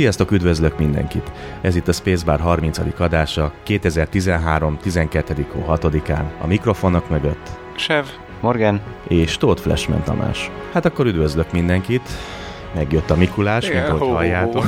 Sziasztok, üdvözlök mindenkit! Ez itt a Spacebar 30. adása 2013. 12. 6-án a mikrofonok mögött. Sev. Morgan. És Tóth Flashman Tamás. Hát akkor üdvözlök mindenkit. Megjött a Mikulás, Igen, mint ahogy halljátok.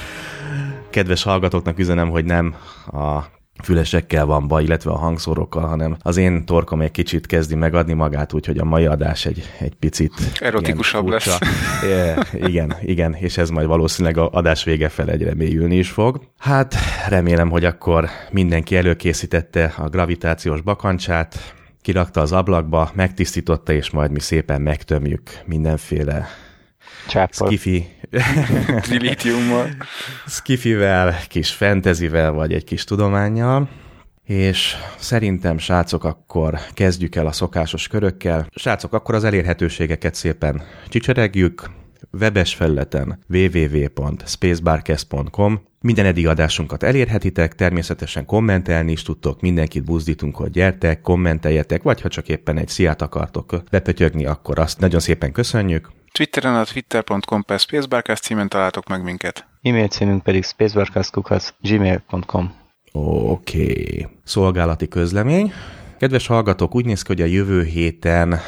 Kedves hallgatóknak üzenem, hogy nem a fülesekkel van baj, illetve a hangszórókkal, hanem az én torkom egy kicsit kezdi megadni magát, úgyhogy a mai adás egy, egy picit... Erotikusabb lesz. É, igen, igen, és ez majd valószínűleg a adás vége fel egyre mélyülni is fog. Hát remélem, hogy akkor mindenki előkészítette a gravitációs bakancsát, kirakta az ablakba, megtisztította, és majd mi szépen megtömjük mindenféle Csáppal. Skifi. Trilitiummal. Skifivel, kis fantasyvel, vagy egy kis tudományjal. És szerintem, srácok, akkor kezdjük el a szokásos körökkel. Srácok, akkor az elérhetőségeket szépen csicseregjük. Webes felületen www.spacebarcast.com minden eddig adásunkat elérhetitek, természetesen kommentelni is tudtok, mindenkit buzdítunk, hogy gyertek, kommenteljetek, vagy ha csak éppen egy sziát akartok bepötyögni, akkor azt nagyon szépen köszönjük. Twitteren a twitter.com per spacebarcast címen találtok meg minket. E-mail címünk pedig spacebarcast.gmail.com Oké. Okay. Szolgálati közlemény. Kedves hallgatók, úgy néz ki, hogy a jövő héten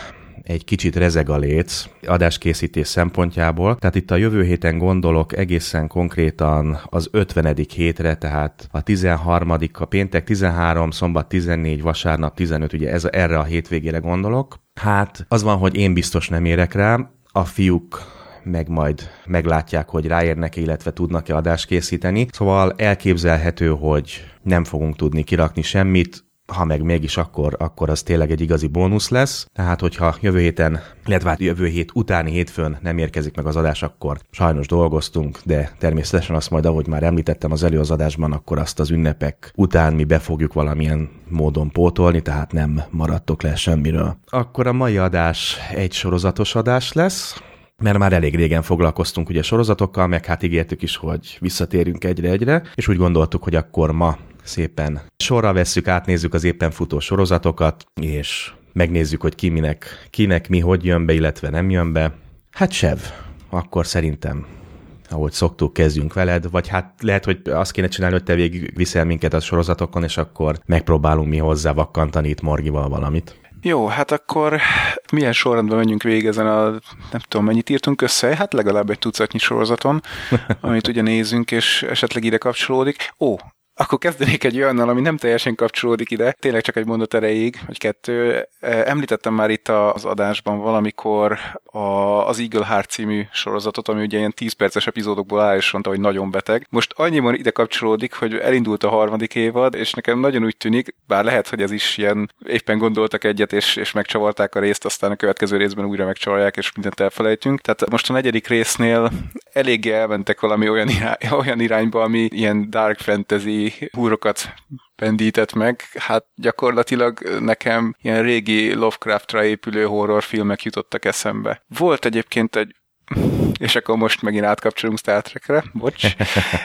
egy kicsit rezeg a léc adáskészítés szempontjából. Tehát itt a jövő héten gondolok egészen konkrétan az 50. hétre, tehát a 13. a péntek 13, szombat 14, vasárnap 15, ugye ez, erre a hétvégére gondolok. Hát az van, hogy én biztos nem érek rá, a fiúk meg majd meglátják, hogy ráérnek illetve tudnak-e adást készíteni. Szóval elképzelhető, hogy nem fogunk tudni kirakni semmit, ha meg mégis akkor, akkor az tényleg egy igazi bónusz lesz. Tehát, hogyha jövő héten, illetve hát jövő hét utáni hétfőn nem érkezik meg az adás, akkor sajnos dolgoztunk, de természetesen azt majd, ahogy már említettem az előadásban, akkor azt az ünnepek után mi be fogjuk valamilyen módon pótolni, tehát nem maradtok le semmiről. Akkor a mai adás egy sorozatos adás lesz, mert már elég régen foglalkoztunk ugye sorozatokkal, meg hát ígértük is, hogy visszatérünk egyre-egyre, és úgy gondoltuk, hogy akkor ma szépen sorra vesszük, átnézzük az éppen futó sorozatokat, és megnézzük, hogy ki minek, kinek mi hogy jön be, illetve nem jön be. Hát Sev, akkor szerintem ahogy szoktuk, kezdjünk veled, vagy hát lehet, hogy azt kéne csinálni, hogy te végig viszel minket a sorozatokon, és akkor megpróbálunk mi hozzá vakkantani itt Morgival valamit. Jó, hát akkor milyen sorrendben menjünk végig ezen a, nem tudom, mennyit írtunk össze, hát legalább egy tucatnyi sorozaton, amit ugye nézünk, és esetleg ide kapcsolódik. Ó, akkor kezdenék egy olyannal, ami nem teljesen kapcsolódik ide, tényleg csak egy mondat erejéig, vagy kettő. Említettem már itt az adásban valamikor a, az Eagle Heart című sorozatot, ami ugye ilyen 10 perces epizódokból áll, és mondta, hogy nagyon beteg. Most annyiban ide kapcsolódik, hogy elindult a harmadik évad, és nekem nagyon úgy tűnik, bár lehet, hogy ez is ilyen, éppen gondoltak egyet, és, és megcsavarták a részt, aztán a következő részben újra megcsavarják, és mindent elfelejtünk. Tehát most a negyedik résznél eléggé elmentek valami olyan, irány, olyan irányba, ami ilyen dark fantasy húrokat pendített meg. Hát gyakorlatilag nekem ilyen régi Lovecraftra épülő horrorfilmek jutottak eszembe. Volt egyébként egy és akkor most megint átkapcsolunk Star Trek-re, bocs.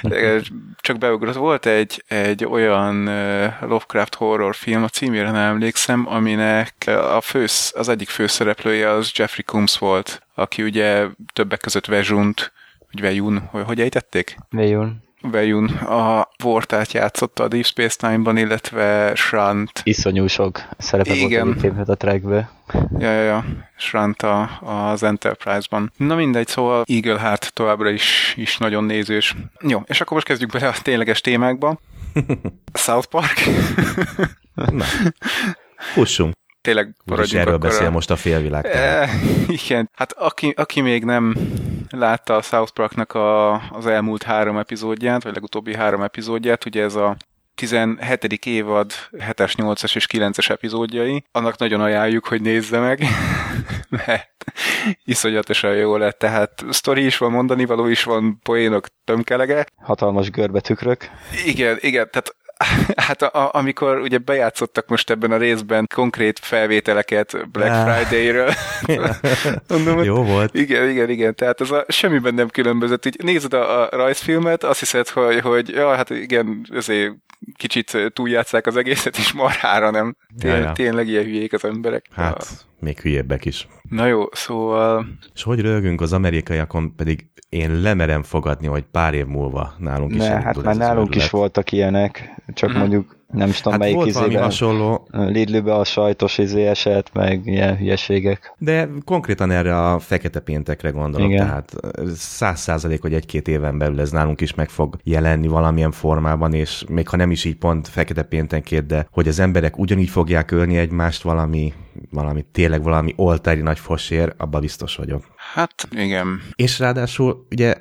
Csak beugrott. Volt egy, egy olyan Lovecraft horror film, a címére nem emlékszem, aminek a fősz, az egyik főszereplője az Jeffrey Combs volt, aki ugye többek között Vejunt, vagy Vejun, hogy, hogy ejtették? Vejun. Vejun a Vortát játszotta a Deep Space Nine-ban, illetve Shrant. Iszonyú sok szerepe Igen. volt a trackbe. Ja, ja, ja. Shrant a, az Enterprise-ban. Na mindegy, szóval Eagle Heart továbbra is, is nagyon nézős. Jó, és akkor most kezdjük bele a tényleges témákba. South Park. Na. Fussunk tényleg maradjunk erről beszél a... most a félvilág. E, igen, hát aki, aki még nem látta a South Parknak a, az elmúlt három epizódját, vagy legutóbbi három epizódját, ugye ez a 17. évad 7-es, 8-es és 9-es epizódjai. Annak nagyon ajánljuk, hogy nézze meg, mert iszonyatosan jó lett. Tehát sztori is van, mondani való is van, poénok tömkelege. Hatalmas görbetükrök. Igen, igen, tehát Hát a, amikor ugye bejátszottak most ebben a részben konkrét felvételeket Black ah. Friday-ről. Mondom, Jó volt. Igen, igen, igen. Tehát ez a semmiben nem különbözött. Így nézed a, a rajzfilmet, azt hiszed, hogy, hogy ja, hát igen, azért kicsit túljátszák az egészet, és marhára nem. Tény, ja, ja. Tényleg ilyen hülyék az emberek. Hát, még hülyébbek is. Na jó, szóval... És hogy rögünk az amerikaiakon, pedig én lemerem fogadni, hogy pár év múlva nálunk is Ne, hát már nálunk is voltak ilyenek, csak mm. mondjuk nem is tudom hát melyik volt valami izében. hasonló. Lidlőbe a sajtos izé esett, meg ilyen hülyeségek. De konkrétan erre a fekete péntekre gondolok, Igen. tehát száz százalék, hogy egy-két éven belül ez nálunk is meg fog jelenni valamilyen formában, és még ha nem is így pont fekete péntenkért, de hogy az emberek ugyanígy fogják ölni egymást valami, valami tényleg valami oltári nagy fosér, abba biztos vagyok. Hát igen. És ráadásul ugye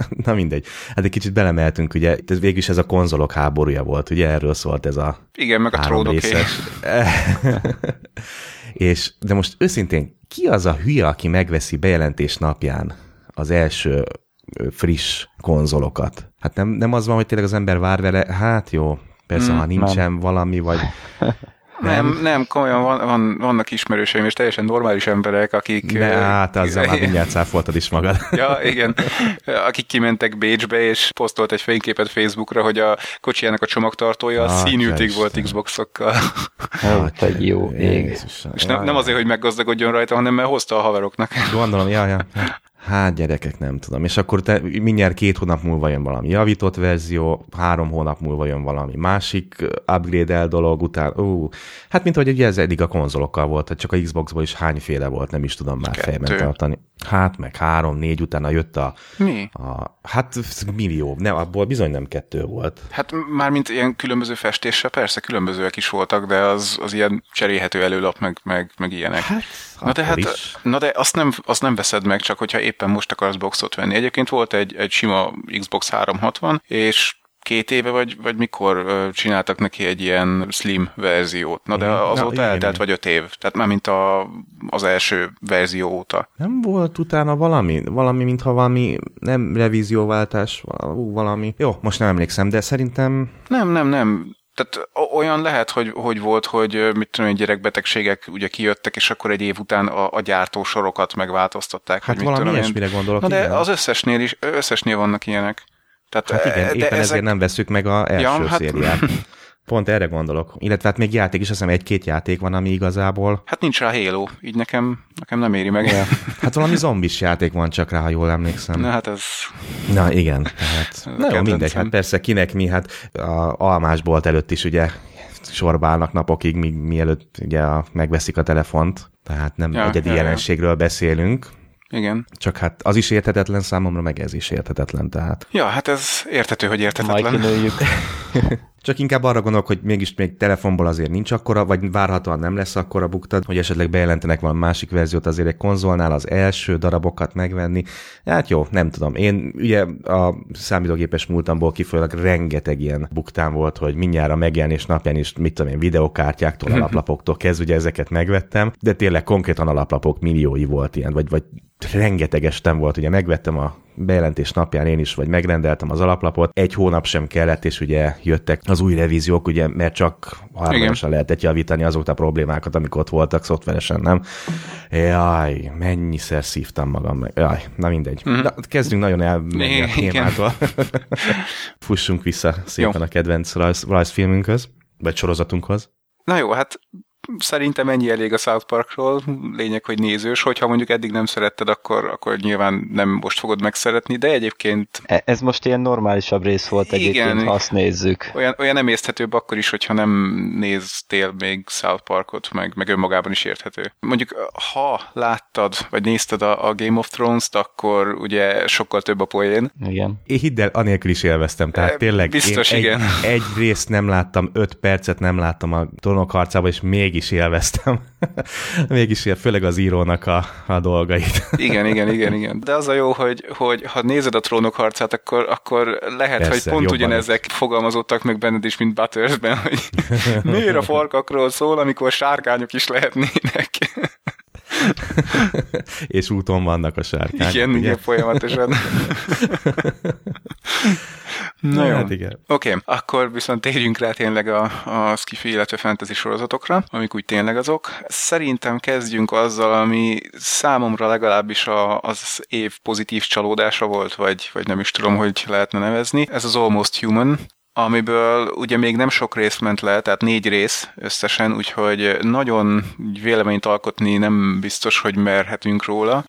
Na mindegy. Hát egy kicsit belemeltünk, ugye, ez végül is ez a konzolok háborúja volt, ugye erről szólt ez a Igen, meg a részes. és, de most őszintén, ki az a hülye, aki megveszi bejelentés napján az első friss konzolokat? Hát nem, nem az van, hogy tényleg az ember vár vele, hát jó, persze, Mm, ha nincsen valami, vagy Nem, nem, komolyan van, van, vannak ismerőseim, és teljesen normális emberek, akik... ne, hát azzal már mindjárt cáfoltad is magad. Ja, igen. Akik kimentek Bécsbe, és posztolt egy fényképet Facebookra, hogy a kocsijának a csomagtartója a Atya színültig volt. Xboxokkal. Ó, te jó ég. És nem, nem azért, hogy meggazdagodjon rajta, hanem mert hozta a haveroknak. Gondolom, ja, ja. Hát gyerekek, nem tudom. És akkor te, mindjárt két hónap múlva jön valami javított verzió, három hónap múlva jön valami másik upgrade dolog után. Ú, hát mint hogy ugye ez eddig a konzolokkal volt, tehát csak a Xboxból is hányféle volt, nem is tudom már Kettő. fejben tartani. Hát meg három, négy utána jött a, Mi? a hát millió, nem, abból bizony nem kettő volt. Hát mármint ilyen különböző festéssel, persze különbözőek is voltak, de az, az ilyen cserélhető előlap, meg, meg, meg ilyenek. Hát, Na de, hát, is. na de azt nem, azt nem veszed meg, csak hogyha éppen most akarsz boxot venni. Egyébként volt egy, egy sima Xbox 360, és két éve, vagy, vagy mikor csináltak neki egy ilyen slim verziót. Na de. Na, azóta igen, eltelt igen. vagy öt év. Tehát már mint a, az első verzió óta. Nem volt utána valami? Valami, mintha valami, nem revízióváltás, val- valami. Jó, most nem emlékszem, de szerintem Nem, nem, nem. Tehát olyan lehet, hogy, hogy volt, hogy mit tudom, gyerekbetegségek ugye kijöttek, és akkor egy év után a, a gyártósorokat megváltoztatták. Hát mit valami tudom ilyesmire gondolok, Na de igen. az összesnél is, összesnél vannak ilyenek. Tehát, Hát igen, de éppen ezek... ezért nem veszük meg a első Ja, ja, hát- szériát. Pont erre gondolok. Illetve hát még játék is, azt hiszem egy-két játék van, ami igazából... Hát nincs rá Halo, így nekem, nekem nem éri meg. Ja. Hát valami zombis játék van csak rá, ha jól emlékszem. Na hát ez... Na igen, tehát... Na jó, mindegy, hát persze kinek mi, hát a almásbolt előtt is ugye sorba állnak napokig, míg mielőtt ugye a, megveszik a telefont, tehát nem Ja, egyedi ja, ja, ja. jelenségről beszélünk, Igen. csak hát az is érthetetlen számomra, meg ez is érthetetlen, tehát. Ja, hát ez értető, hogy Majd értetetlen. kinőjük. Csak inkább arra gondolok, hogy mégis még telefonból azért nincs akkora, vagy várhatóan nem lesz akkora buktad, hogy esetleg bejelentenek valami másik verziót, azért egy konzolnál az első darabokat megvenni. Hát jó, nem tudom. Én ugye a számítógépes múltamból kifolyólag rengeteg ilyen buktán volt, hogy mindjárt a megjelenés napján is, mit tudom én, videokártyáktól, alaplapoktól kezdve, ugye ezeket megvettem, de tényleg konkrétan alaplapok milliói volt ilyen, vagy, vagy rengetegestem volt, ugye megvettem a bejelentés napján én is, vagy megrendeltem az alaplapot, egy hónap sem kellett, és ugye jöttek az új revíziók, ugye, mert csak hardware lehetett javítani azokat a problémákat, amik ott voltak, szoftveresen nem. Jaj, mennyiszer szívtam magam meg. Jaj, na mindegy. Mhm. Na, kezdünk nagyon elmenni a témától. Fussunk vissza szépen Jó. a kedvenc rajz, rajzfilmünkhöz, vagy sorozatunkhoz. Na jó, hát szerintem ennyi elég a South Parkról, lényeg, hogy nézős, hogyha mondjuk eddig nem szeretted, akkor, akkor nyilván nem most fogod megszeretni, de egyébként E- Ez most ilyen normálisabb rész volt egyébként, Igen. ha azt nézzük. olyan, olyan emészthetőbb akkor is, hogyha nem néztél még South Parkot, meg, meg önmagában is érthető. Mondjuk, ha láttad, vagy nézted a, a Game of Thrones-t, akkor ugye sokkal több a poén. Igen. Én hidd el, anélkül is élveztem. Tehát E, tényleg biztos, én igen. Egy, egy részt nem láttam, öt percet nem láttam a trónok harcába, és mégis élveztem. mégis él, főleg az írónak a, a dolgait. Igen, igen, igen, igen. De az a jó, hogy, hogy ha nézed a trónok harcát, akkor, akkor lehet, Persze, hogy pont ugyanezek fogalmazottak meg benned is, mint Buttersben, hogy miért a farkakról szól, amikor sárkányok is lehetnének. és úton vannak a sárkányok. igen, ugye? igen, folyamatosan. Na jó. hát igen. Oké, okay, akkor viszont térjünk rá tényleg a, a skifi, illetve fantasy sorozatokra, amik úgy tényleg azok. Szerintem kezdjünk azzal, ami számomra legalábbis a, az év pozitív csalódása volt, vagy, vagy nem is tudom, hogy lehetne nevezni. Ez az Almost Human, amiből ugye még nem sok rész ment le, tehát négy rész összesen, úgyhogy nagyon véleményt alkotni nem biztos, hogy merhetünk róla.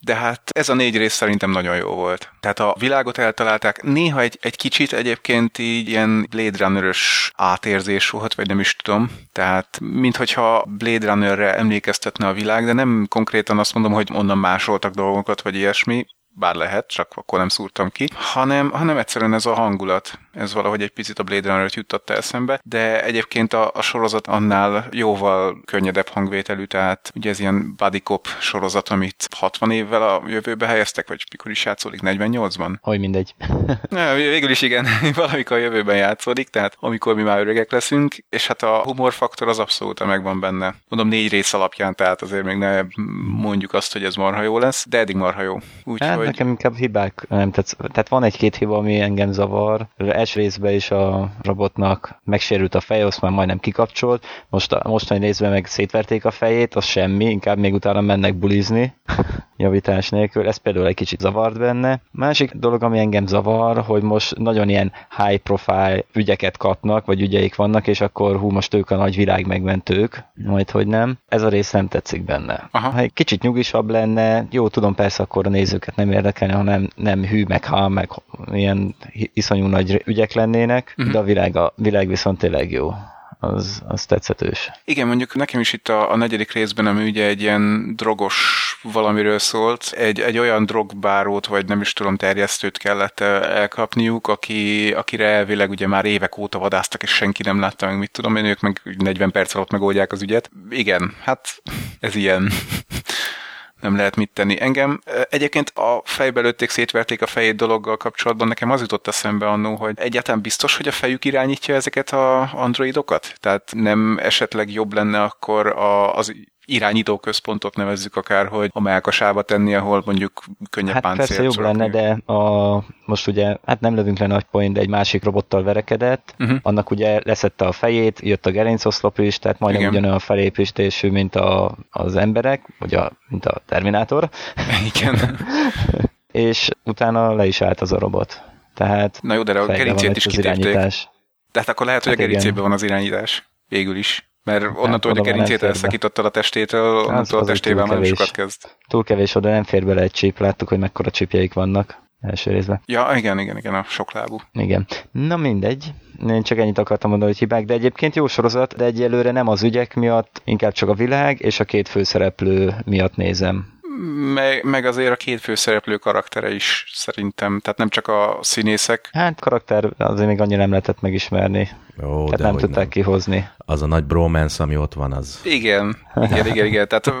De hát ez a négy rész szerintem nagyon jó volt. Tehát a világot eltalálták, néha egy, egy kicsit egyébként így ilyen Blade Runner-ös átérzés volt, vagy nem is tudom. Tehát minthogyha Blade Runner-re emlékeztetne a világ, de nem konkrétan azt mondom, hogy onnan másoltak dolgokat, vagy ilyesmi, bár lehet, csak akkor nem szúrtam ki, hanem, hanem egyszerűen ez a hangulat, ez valahogy egy picit a Blade Runner-t juttatta eszembe, de egyébként a, a sorozat annál jóval könnyedebb hangvételű, tehát ugye ez ilyen buddy cop sorozat, amit 60 évvel a jövőbe helyeztek, vagy mikor is játszódik, 48-ban? Hogy mindegy. ja, végül is igen, valamikor a jövőben játszódik, tehát amikor mi már öregek leszünk, és hát a humorfaktor az abszolút megvan benne. Mondom négy rész alapján, tehát azért még ne mondjuk azt, hogy ez marha jó lesz, de eddig marha jó. Úgyhogy... Hát, hogy... nekem inkább hibák nem tetsz. Tehát van egy-két hiba, ami engem zavar első részben is a robotnak megsérült a feje, azt már majdnem kikapcsolt, most a mostani részben meg szétverték a fejét, az semmi, inkább még utána mennek bulizni javítás nélkül, ez például egy kicsit zavart benne. Másik dolog, ami engem zavar, hogy most nagyon ilyen high profile ügyeket kapnak, vagy ügyeik vannak, és akkor hú, most ők a nagy világ megmentők, majd hogy nem. Ez a rész nem tetszik benne. Aha. Ha egy kicsit nyugisabb lenne, jó, tudom, persze akkor a nézőket nem érdekelne, hanem nem hű, meg ha, meg ilyen iszonyú nagy ügyek lennének, uh-huh. de a világ, a világ viszont tényleg jó az, az tetszetős. Igen, mondjuk nekem is itt a, a negyedik részben, ami ugye egy ilyen drogos valamiről szólt, egy, egy olyan drogbárót, vagy nem is tudom, terjesztőt kellett elkapniuk, aki, akire elvileg ugye már évek óta vadáztak, és senki nem látta meg, mit tudom én, ők meg 40 perc alatt megoldják az ügyet. Igen, hát ez ilyen nem lehet mit tenni. Engem egyébként a fejbe lőtték, szétverték a fejét dologgal kapcsolatban, nekem az jutott eszembe annó, hogy egyáltalán biztos, hogy a fejük irányítja ezeket a androidokat? Tehát nem esetleg jobb lenne akkor a, az irányító központot nevezzük akár, hogy a melkasába tenni, ahol mondjuk könnyebb hát páncélt persze jobb lenne, de a, most ugye, hát nem lövünk le nagy point, de egy másik robottal verekedett, uh-huh. annak ugye leszette a fejét, jött a gerincoszlop is, tehát majdnem Igen. ugyanolyan felépítésű, mint a, az emberek, vagy a, mint a Terminátor. Igen. és utána le is állt az a robot. Tehát Na jó, de a gerincét is kitépték. Tehát akkor lehet, hogy hát a gerincében van az irányítás. Végül is. Mert hát, onnantól, hogy a gerincét elszakítottad a testétől, hát, onnantól a testével nagyon sokat kezd. Túl kevés oda nem fér bele egy csíp, láttuk, hogy mekkora csípjeik vannak első részben. Ja, igen, igen, igen, a sok lábú. Igen. Na mindegy, én csak ennyit akartam mondani, hogy hibák, de egyébként jó sorozat, de egyelőre nem az ügyek miatt, inkább csak a világ és a két főszereplő miatt nézem meg, meg azért a két főszereplő karaktere is szerintem, tehát nem csak a színészek. Hát karakter azért még annyira nem lehetett megismerni. Ó, tehát nem tudták nem. kihozni. Az a nagy bromance, ami ott van, az... Igen, igen, igen, igen. Tehát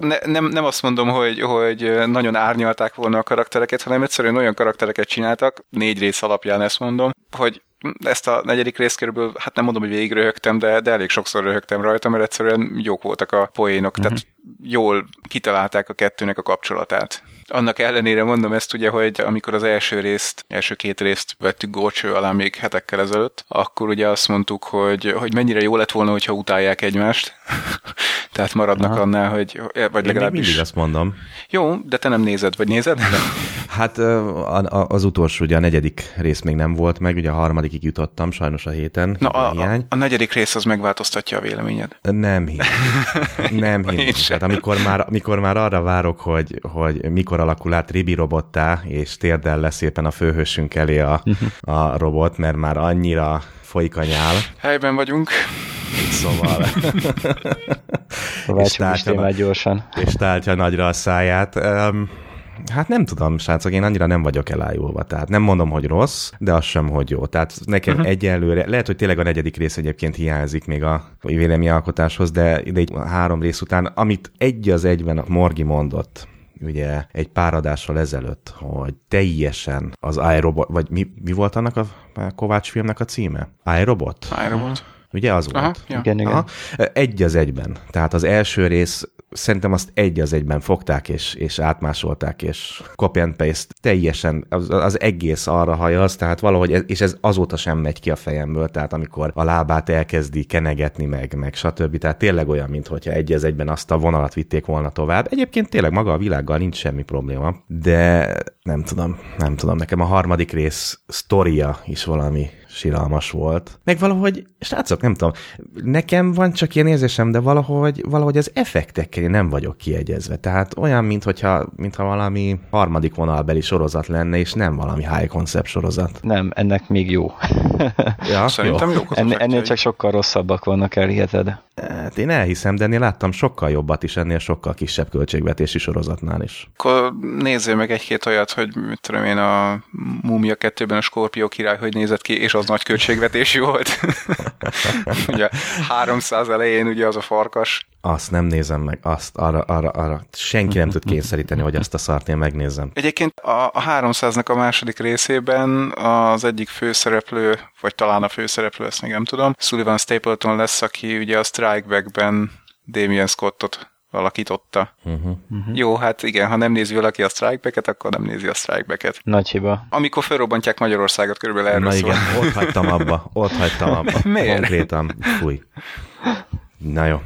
ne, nem, nem azt mondom, hogy, hogy nagyon árnyalták volna a karaktereket, hanem egyszerűen olyan karaktereket csináltak, négy rész alapján ezt mondom, hogy ezt a negyedik részt körülbelül, hát nem mondom, hogy végig röhögtem, de, de elég sokszor röhögtem rajta, mert egyszerűen jók voltak a poénok, uh-huh. tehát jól kitalálták a kettőnek a kapcsolatát. Annak ellenére mondom ezt ugye, hogy amikor az első részt, első két részt vettük górcső alá még hetekkel ezelőtt, akkor ugye azt mondtuk, hogy, hogy mennyire jó lett volna, hogyha utálják egymást. Tehát maradnak Aha. annál, hogy vagy legalábbis... Én mindig azt mondom. Jó, de te nem nézed, vagy nézed? Hát az utolsó, ugye a negyedik rész még nem volt meg, ugye a harmadikig jutottam, sajnos a héten. Na, a, a, a negyedik rész az megváltoztatja a véleményed. Nem hiszem. Nem hiszem. Tehát amikor már, amikor már arra várok, hogy, hogy mikor alakul át Ribi robottá, és térdel lesz szépen a főhősünk elé a, a robot, mert már annyira folyik a nyál. Helyben vagyunk. Szóval... és tártja, gyorsan. És tártja nagyra a száját. Um, Hát nem tudom, srácok, én annyira nem vagyok elájulva. Tehát nem mondom, hogy rossz, de az sem, hogy jó. Tehát nekem uh-huh. egyelőre, lehet, hogy tényleg a negyedik rész egyébként hiányzik még a véleményalkotáshoz, de ide egy három rész után, amit egy az egyben a Morgi mondott, ugye egy pár adással ezelőtt, hogy teljesen az iRobot, vagy mi, mi volt annak a Kovács filmnek a címe? iRobot? iRobot. Ugye az volt? Aha, ja. Igen, igen. Aha. Egy az egyben. Tehát az első rész szerintem azt egy az egyben fogták, és, és átmásolták, és copy and paste teljesen, az, az egész arra hajaz, tehát valahogy, és ez azóta sem megy ki a fejemből, tehát amikor a lábát elkezdi kenegetni meg, meg stb. Tehát tényleg olyan, mintha egy az egyben azt a vonalat vitték volna tovább. Egyébként tényleg maga a világgal nincs semmi probléma, de nem tudom, nem tudom, nekem a harmadik rész sztoria is valami siralmas volt. Meg valahogy, srácok, nem tudom, nekem van csak ilyen érzésem, de valahogy, valahogy az effektekkel én nem vagyok kiegyezve. Tehát olyan, mintha, mintha valami harmadik vonalbeli sorozat lenne, és nem valami high concept sorozat. Nem, ennek még jó. ja, Szerintem jó. Ennél, ennél csak sokkal rosszabbak vannak, elhiheted. Hát én elhiszem, de én láttam sokkal jobbat is ennél sokkal kisebb költségvetési sorozatnál is. Akkor nézzél meg egy-két olyat, hogy mit tudom én, a Múmia 2-ben a Skorpió király hogy nézett ki, és az nagy költségvetésű volt. ugye 300 elején ugye az a farkas. Azt nem nézem meg, azt arra, arra, arra. Senki nem tud kényszeríteni, hogy azt a szart én megnézem. Egyébként a, a 300-nak a második részében az egyik főszereplő, vagy talán a főszereplő, ezt még nem tudom, Sullivan Stapleton lesz, aki ugye a Strike Back-ben Damien Scottot alakította. Uh-huh. Uh-huh. Jó, hát igen, ha nem nézi valaki a strikeback akkor nem nézi a strikeback Nagy hiba. Amikor felrobbantják Magyarországot, körülbelül erről Na szól. igen, ott hagytam abba, ott hagytam abba. Miért? Konkrétan, fúj. Na jó,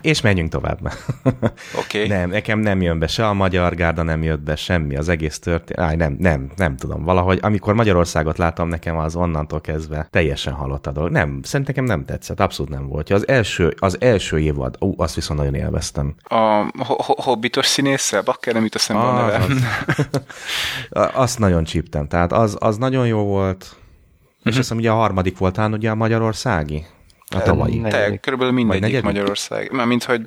és menjünk tovább. Oké. Okay. Nem, nekem nem jön be, se a magyar gárda nem jött be, semmi, az egész történet. Áj, nem, nem, nem tudom. Valahogy, amikor Magyarországot láttam, nekem az onnantól kezdve teljesen halott a dolog. Nem, szerintem nekem nem tetszett, abszolút nem volt. Az első, az első évad, ú, azt viszont nagyon élveztem. A hobbitos színésszel? Bakker nem jut eszembe a neve. azt nagyon csíptem, tehát az, az nagyon jó volt. Uh-huh. És azt hiszem, ugye a harmadik voltál ugye a magyarországi? A tavalyi. Te, körülbelül mindegyik Magyarország. Mármint, hogy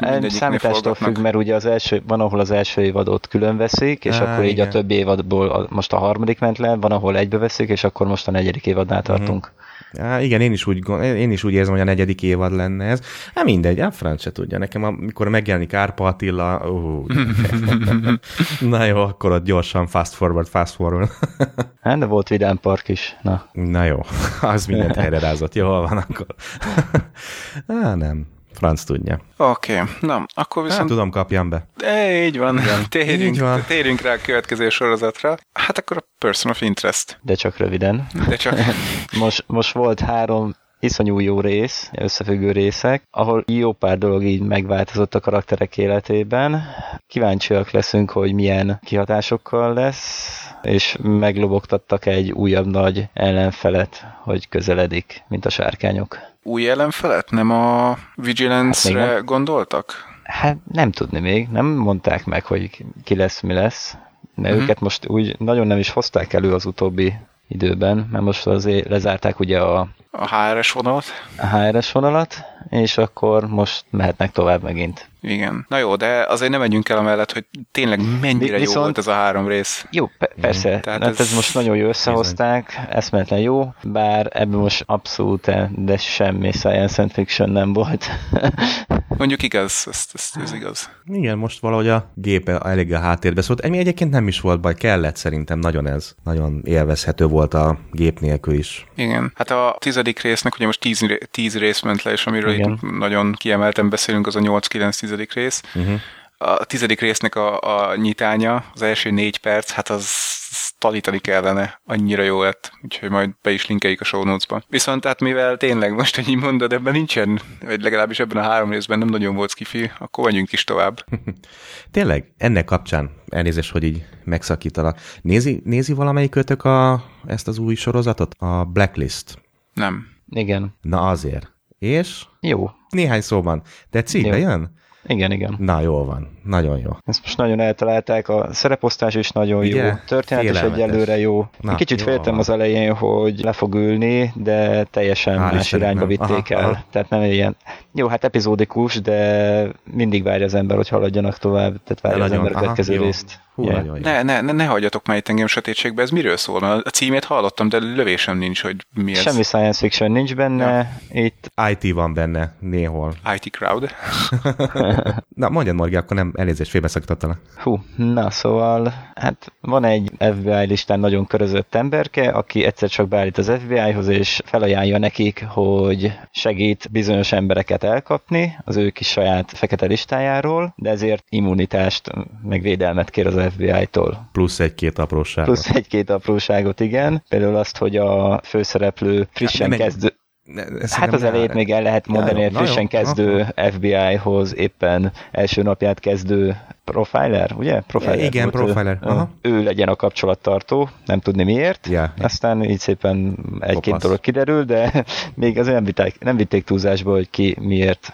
mindegyik Számítástól függ, mert ugye az első, van, ahol az első évadot külön veszik, és Á, akkor így igen. a többi évadból most a harmadik ment le, van, ahol egybe veszik, és akkor most a negyedik évadnál tartunk. Ja, igen, én is, úgy, én is úgy érzem, hogy a negyedik évad lenne ez. Hát mindegy, a franc se tudja. Nekem, amikor megjelenik Árpa Attila, uh, na jó, akkor ott gyorsan fast forward, fast forward. hát, de volt Vidám Park is. Na, na jó, az mindent helyre rázott. Jó, van akkor. Á, nem. Franc tudja. Oké, okay. na, akkor viszont... Hát, tudom, kapjam be. E, így van, Igen. Térjünk, így van. térjünk rá a következő sorozatra. Hát akkor a Person of Interest. De csak röviden. De csak. most, most volt három iszonyú jó rész, összefüggő részek, ahol jó pár dolog így megváltozott a karakterek életében. Kíváncsiak leszünk, hogy milyen kihatásokkal lesz, és meglobogtattak egy újabb nagy ellenfelet, hogy közeledik, mint a sárkányok. Új ellenfelet? Nem a Vigilance-re hát gondoltak? Hát nem tudni még, nem mondták meg, hogy ki lesz, mi lesz. Mert uh-huh. őket most úgy nagyon nem is hozták elő az utóbbi időben, mert most azért lezárták ugye a a HRS vonalat. A HRS vonalat, és akkor most mehetnek tovább megint. Igen. Na jó, de azért nem megyünk el amellett, hogy tényleg mennyire Viszont, jó volt ez a három rész. Jó, pe- persze. Mm, tehát ez, ez most nagyon jó összehozták, eszméletlen jó, bár ebből most abszolút de semmi science fiction nem volt. Mondjuk igaz, ez, ez, ez igaz. Igen, most valahogy a gép elég a háttérbe szólt. Emi egyébként nem is volt baj, kellett szerintem, nagyon ez. Nagyon élvezhető volt a gép nélkül is. Igen. Hát a tizedik résznek, ugye most tíz, tíz rész ment le, és amiről itt nagyon kiemelten beszélünk, az a 8-9 tizedik rész. Uh-huh. A tizedik résznek a, a nyitánya, az első négy perc, hát az tanítani kellene, annyira jó lett, úgyhogy majd be is linkeljük a show notes-ba. Viszont hát mivel tényleg most, hogy így mondod, ebben nincsen, vagy legalábbis ebben a három részben nem nagyon volt skifi, akkor menjünk is tovább. tényleg, ennek kapcsán, elnézést, hogy így megszakítalak, nézi, nézi valamelyik a, ezt az új sorozatot? A Blacklist. Nem. Igen. Na azért. És? Jó. Néhány szóban. Tetszik, jön? Igen, igen. Na, jól van. Nagyon jó. Ezt most nagyon eltalálták, a szereposztás is nagyon Ugye? jó, történet is egyelőre jó. Na, Kicsit féltem van. az elején, hogy le fog ülni, de teljesen Hál más irányba vitték aha, el. Aha. Tehát nem ilyen, jó, hát epizódikus, de mindig várja az ember, hogy haladjanak tovább, tehát várja az ember a következő részt. Hú, yeah. nagyon jó. Ne, ne, ne, ne hagyjatok már itt engem sötétségbe, ez miről szól? A címét hallottam, de lövésem nincs, hogy mi ez. Semmi science fiction nincs benne, ja. itt... IT van benne néhol. IT crowd. na, mondjad Morgi, akkor nem elnézést, félbeszakítottalak. Hú, na szóval, hát van egy FBI listán nagyon körözött emberke, aki egyszer csak beállít az FBI-hoz, és felajánlja nekik, hogy segít bizonyos embereket elkapni az ő kis saját fekete listájáról, de ezért immunitást, meg védelmet kér az FBI-tól. Plusz egy-két apróságot. Plusz egy-két apróságot, igen. Például azt, hogy a főszereplő frissen hát kezdő... Hát az elejét még el lehet mondani, hogy frissen kezdő FBI-hoz éppen első napját kezdő profiler, ugye? Profiler Igen, profiler. Ő, Aha. ő legyen a kapcsolattartó, nem tudni miért. Yeah. Aztán így szépen egy-két dolog kiderül, de még azért nem, vitték, nem vitték túlzásba, hogy ki miért,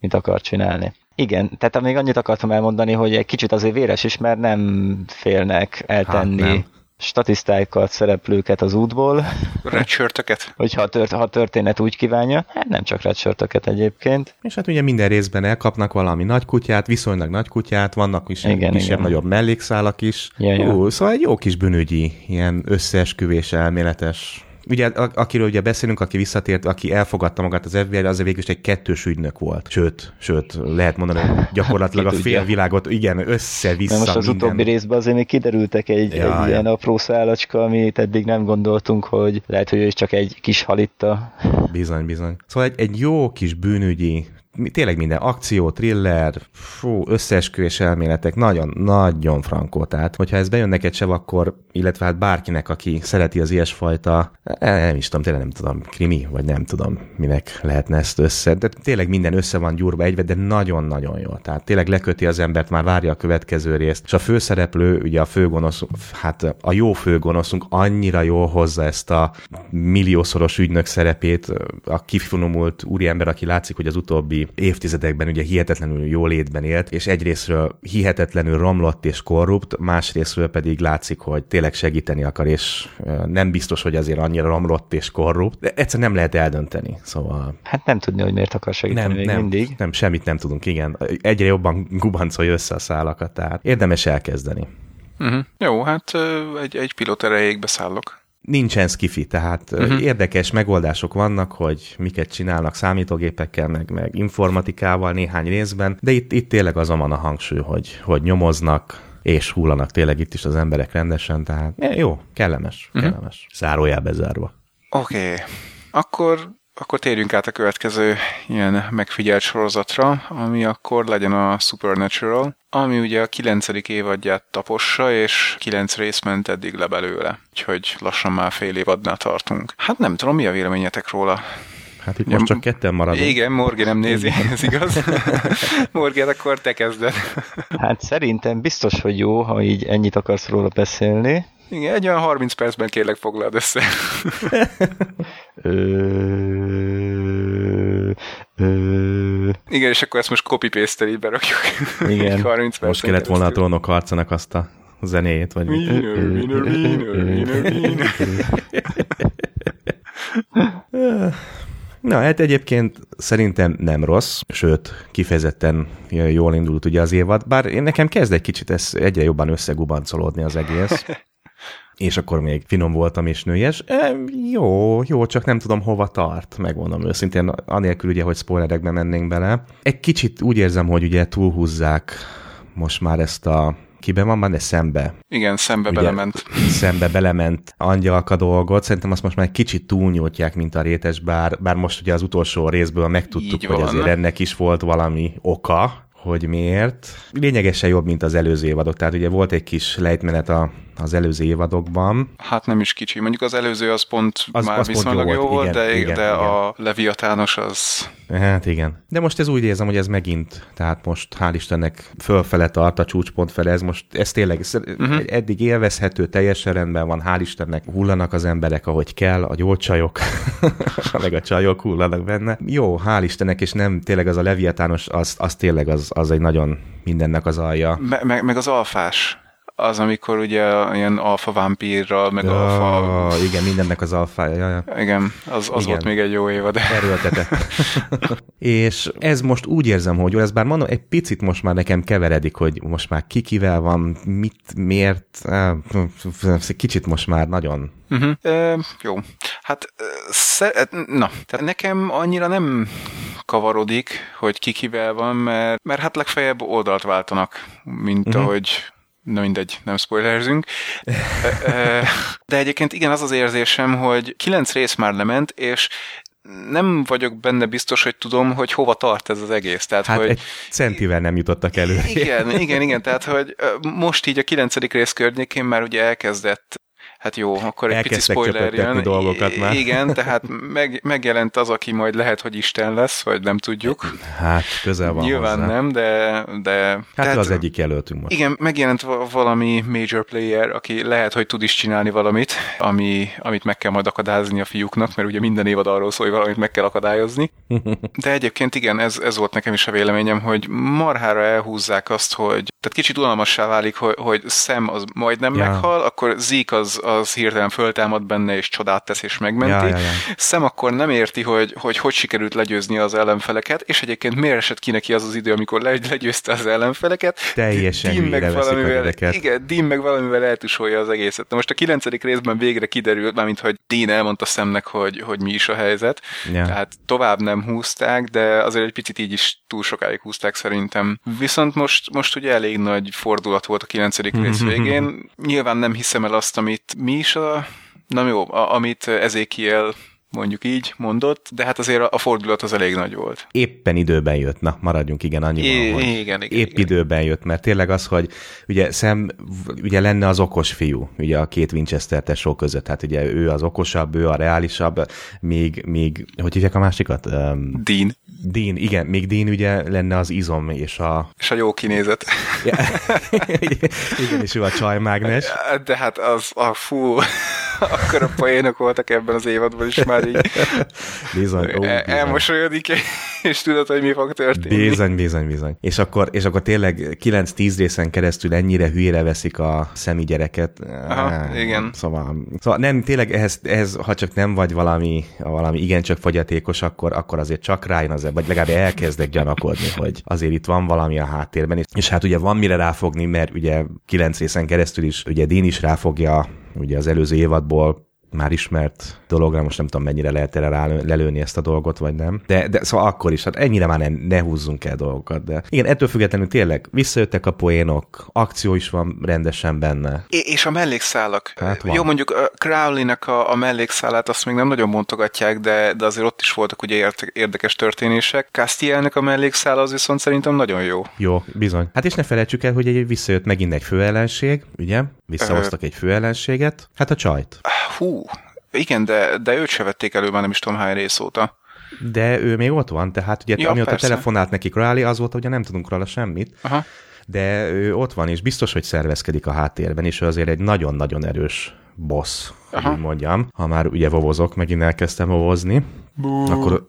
mit akar csinálni. Igen, tehát még annyit akartam elmondani, hogy egy kicsit azért véres is, mert nem félnek eltenni hát nem statisztáikat, szereplőket az útból. Redshirtöket? Hogyha a, tört, ha a történet úgy kívánja. Hát nem csak redshirtöket egyébként. És hát ugye minden részben elkapnak valami nagy kutyát, viszonylag nagy kutyát, vannak is kisebb-nagyobb mellékszálak is. Ja, ja. Ú, szóval egy jó kis bűnügyi, ilyen összeesküvés elméletes ugye akiről ugye beszélünk, aki visszatért, aki elfogadta magát az FBI-re, az végül is egy kettős ügynök volt. Sőt, sőt, lehet mondani, hogy gyakorlatilag a fél világot, igen, össze-vissza most az minden. utóbbi részben azért még kiderültek egy, ja, egy ilyen apró szálacska, amit eddig nem gondoltunk, hogy lehet, hogy ő is csak egy kis halitta. Bizony, bizony. Szóval egy, egy jó kis bűnügyi tényleg minden akció, thriller, fú, összeesküvés elméletek, nagyon, nagyon frankó. Tehát, hogyha ez bejön neked sem, akkor, illetve hát bárkinek, aki szereti az ilyesfajta, eh, nem is tudom, tényleg nem tudom, krimi, vagy nem tudom, minek lehetne ezt össze. De tényleg minden össze van gyúrva egybe, de nagyon-nagyon jó. Tehát tényleg leköti az embert, már várja a következő részt. És a főszereplő, ugye a főgonosz, hát a jó főgonoszunk annyira jól hozza ezt a milliószoros ügynök szerepét, a kifinomult úriember, aki látszik, hogy az utóbbi évtizedekben ugye hihetetlenül jó létben élt, és egyrésztről hihetetlenül romlott és korrupt, másrésztről pedig látszik, hogy tényleg segíteni akar, és nem biztos, hogy azért annyira romlott és korrupt, de egyszer nem lehet eldönteni, szóval... Hát nem tudni, hogy miért akar segíteni nem, még nem, mindig. Nem, semmit nem tudunk, igen. Egyre jobban gubancolja össze a szálakat, tehát érdemes elkezdeni. Uh-huh. Jó, hát egy, egy pilot erejéig beszállok nincsen skifi, tehát uh-huh. érdekes megoldások vannak, hogy miket csinálnak számítógépekkel, meg, meg informatikával néhány részben, de itt, itt tényleg azon van a hangsúly, hogy, hogy nyomoznak, és hullanak tényleg itt is az emberek rendesen, tehát jó, kellemes, uh-huh. kellemes. Zárójel bezárva. Oké, okay. akkor akkor térjünk át a következő ilyen megfigyelt sorozatra, ami akkor legyen a Supernatural, ami ugye a kilencedik évadját tapossa, és kilenc rész ment eddig le belőle. Úgyhogy lassan már fél évadnál tartunk. Hát nem tudom, mi a véleményetek róla? Hát itt most csak ketten maradunk. Igen, Morgi nem nézi, ez igaz. Morgi, hát akkor te kezded. Hát szerintem biztos, hogy jó, ha így ennyit akarsz róla beszélni. Igen, egy olyan 30 percben kérlek foglald össze. Igen, és akkor ezt most copy-paste-tel így berakjuk. Igen. 30 most kellett volna a trónok harcanak azt a zenéjét, vagy wiener. Na, hát egyébként szerintem nem rossz, sőt, kifejezetten jól indult ugye az évad, bár én nekem kezd egy kicsit ez egyre jobban összegubancolódni az egész és akkor még finom voltam és nőjes. E, jó, jó, csak nem tudom hova tart, megmondom őszintén, anélkül ugye, hogy spoilerekbe mennénk bele. Egy kicsit úgy érzem, hogy ugye túlhúzzák most már ezt a kiben van, de szembe. Igen, szembe Ugye, belement. Szembe belement angyalka dolgot. Szerintem azt most már egy kicsit túlnyújtják, mint a rétes, bár, bár most ugye az utolsó részből megtudtuk, Így hogy van. azért ennek is volt valami oka, hogy miért. Lényegesen jobb, mint az előző évadok, tehát ugye volt egy kis lejtmenet a, az előző évadokban. Hát nem is kicsi, mondjuk az előző az pont az, már az viszonylag pont jó, jó volt, igen, de, igen, de igen. a Leviatános az... Hát igen. De most ez úgy érzem, hogy ez megint, tehát most hál' Istennek fölfele tart a csúcspont fele, ez most, ez tényleg uh-huh. eddig élvezhető, teljesen rendben van, hál' Istennek hullanak az emberek, ahogy kell, a gyógycsajok, meg a csajok hullanak benne. Jó, hál' Istennek, és nem tényleg az a Leviatános, az, az tényleg az, az egy nagyon mindennek az alja. Me- meg, meg az alfás az, amikor ugye ilyen alfa vámpírral, meg ja, alfa... Igen, mindennek az alfája. Ja, ja. Igen, az, az igen. volt még egy jó évad. Erőltetett. és ez most úgy érzem, hogy ez bár mondom, egy picit most már nekem keveredik, hogy most már kikivel van, mit, miért, kicsit most már nagyon Uh-huh. E, jó. Hát, sze, na, tehát nekem annyira nem kavarodik, hogy kikivel van, mert, mert hát legfeljebb oldalt váltanak, mint uh-huh. ahogy Na mindegy, nem spoilerzünk. De egyébként igen, az az érzésem, hogy kilenc rész már lement, és nem vagyok benne biztos, hogy tudom, hogy hova tart ez az egész. Tehát, hát hogy... egy centivel nem jutottak elő. Igen, igen, igen, tehát hogy most így a kilencedik rész környékén már ugye elkezdett Hát jó, akkor egy pici spoiler jön. dolgokat már. Igen, tehát meg, megjelent az, aki majd lehet, hogy Isten lesz, vagy nem tudjuk. Hát, közel van Nyilván hozzá. nem, de... de Hát tehát- az egyik jelöltünk most. Igen, megjelent va- valami major player, aki lehet, hogy tud is csinálni valamit, ami, amit meg kell majd akadályozni a fiúknak, mert ugye minden évad arról szól, hogy valamit meg kell akadályozni. De egyébként igen, ez, ez volt nekem is a véleményem, hogy marhára elhúzzák azt, hogy tehát kicsit unalmassá válik, hogy, hogy Sam az majdnem Ja. meghal, akkor Zeke az, az hirtelen föltámad benne, és csodát tesz, és megmenti. Ja, ja, ja. Sam akkor nem érti, hogy, hogy hogy sikerült legyőzni az ellenfeleket, és egyébként miért esett ki neki az az idő, amikor le, legyőzte az ellenfeleket. Teljesen Dean a valamivel, igen, Dean meg valamivel eltusolja az egészet. Na most a kilencedik részben végre kiderült, mármint, hogy Dean elmondta Samnek, hogy, hogy mi is a helyzet. Ja. Tehát tovább nem húzták, de azért egy picit így is túl sokáig húzták szerintem. Viszont most, most ugye elég nagy fordulat volt a kilencedik rész végén. Nyilván nem hiszem el azt, amit mi is a... Na jó, a, amit Ezekiel mondjuk így mondott, de hát azért a, fordulat az elég nagy volt. Éppen időben jött, na maradjunk igen annyiban, I- hogy igen, igen, épp igen. időben jött, mert tényleg az, hogy ugye Sam ugye lenne az okos fiú, ugye a két Winchester tesó között, hát ugye ő az okosabb, ő a reálisabb, míg, míg hogy hívják a másikat? Um, Dean. Dean, igen, még Dean ugye lenne az izom és a... És a jó kinézet. Ja, igen, és ő a csajmágnes. De hát az, a fú, akkor a poénok voltak ebben az évadban is már így Bizony, ó, el, bizony. elmosolyodik, és tudod, hogy mi fog történni. Bizony, bizony, bizony. És akkor, és akkor tényleg 9-10 részen keresztül ennyire hülyére veszik a szemi gyereket. Aha, igen. Szóval, szóval nem, tényleg ehhez, ehhez, ha csak nem vagy valami, valami igencsak fogyatékos, akkor, akkor azért csak rájön az, vagy legalább elkezdek gyanakodni, hogy azért itt van valami a háttérben. És, és hát ugye van mire ráfogni, mert ugye 9 részen keresztül is, ugye Dean is ráfogja ugye az előző évadból már ismert dologra, most nem tudom mennyire lehet erre rá, lelőni ezt a dolgot, vagy nem. De, de szóval akkor is, hát ennyire már ne, ne húzzunk el dolgokat. De igen, ettől függetlenül tényleg visszajöttek a poénok, akció is van rendesen benne. É- és a mellékszálak. Hát van. Jó, mondjuk a Crowley-nek a, a mellékszálát azt még nem nagyon montogatják, de, de azért ott is voltak ugye érdekes történések. Castielnek a mellékszála az viszont szerintem nagyon jó. Jó, bizony. Hát és ne felejtsük el, hogy egy visszajött megint egy főellenség, ugye? Visszahoztak egy főellenséget. Hát a csajt. Hú, igen, de, de őt se vették elő már nem is tudom hány rész óta. De ő még ott van, tehát ugye Ja, amióta persze. telefonált neki Crowley, az volt, hogy nem tudunk róla semmit. Aha. De ő ott van, és biztos, hogy szervezkedik a háttérben, és ő azért egy nagyon-nagyon erős boss, Aha. úgy mondjam. Ha már ugye vovozok, megint elkezdtem vovozni, akkor,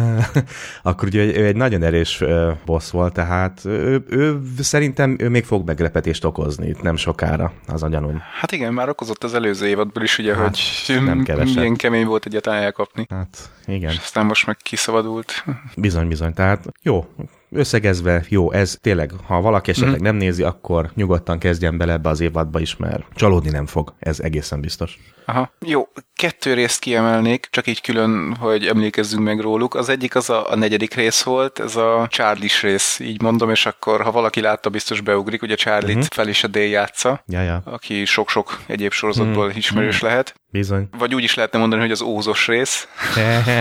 akkor ugye ő egy nagyon erős boss volt, tehát ő, ő, szerintem ő még fog meglepetést okozni itt nem sokára, az a gyanúm. Hát igen, már okozott az előző évadból is, ugye, Hát, hogy nem keveset. milyen kemény volt egyáltalán elkapni. Hát igen, És aztán most meg kiszabadult. bizony, bizony. Tehát jó, összegezve jó, ez tényleg, ha valaki esetleg nem nézi, akkor nyugodtan kezdjen bele ebbe az évadba is, mert csalódni nem fog, ez egészen biztos. Aha. Jó, kettő részt kiemelnék, csak így külön, hogy emlékezzünk meg róluk. Az egyik az a, a negyedik rész volt, ez a charlie rész, így mondom, és akkor, ha valaki látta, biztos beugrik, ugye Charlie-t uh-huh. fel is a dél játsza, Ja, ja, aki sok-sok egyéb sorozatból ismerős lehet. Bizony. Vagy úgy is lehetne mondani, hogy az ózos rész.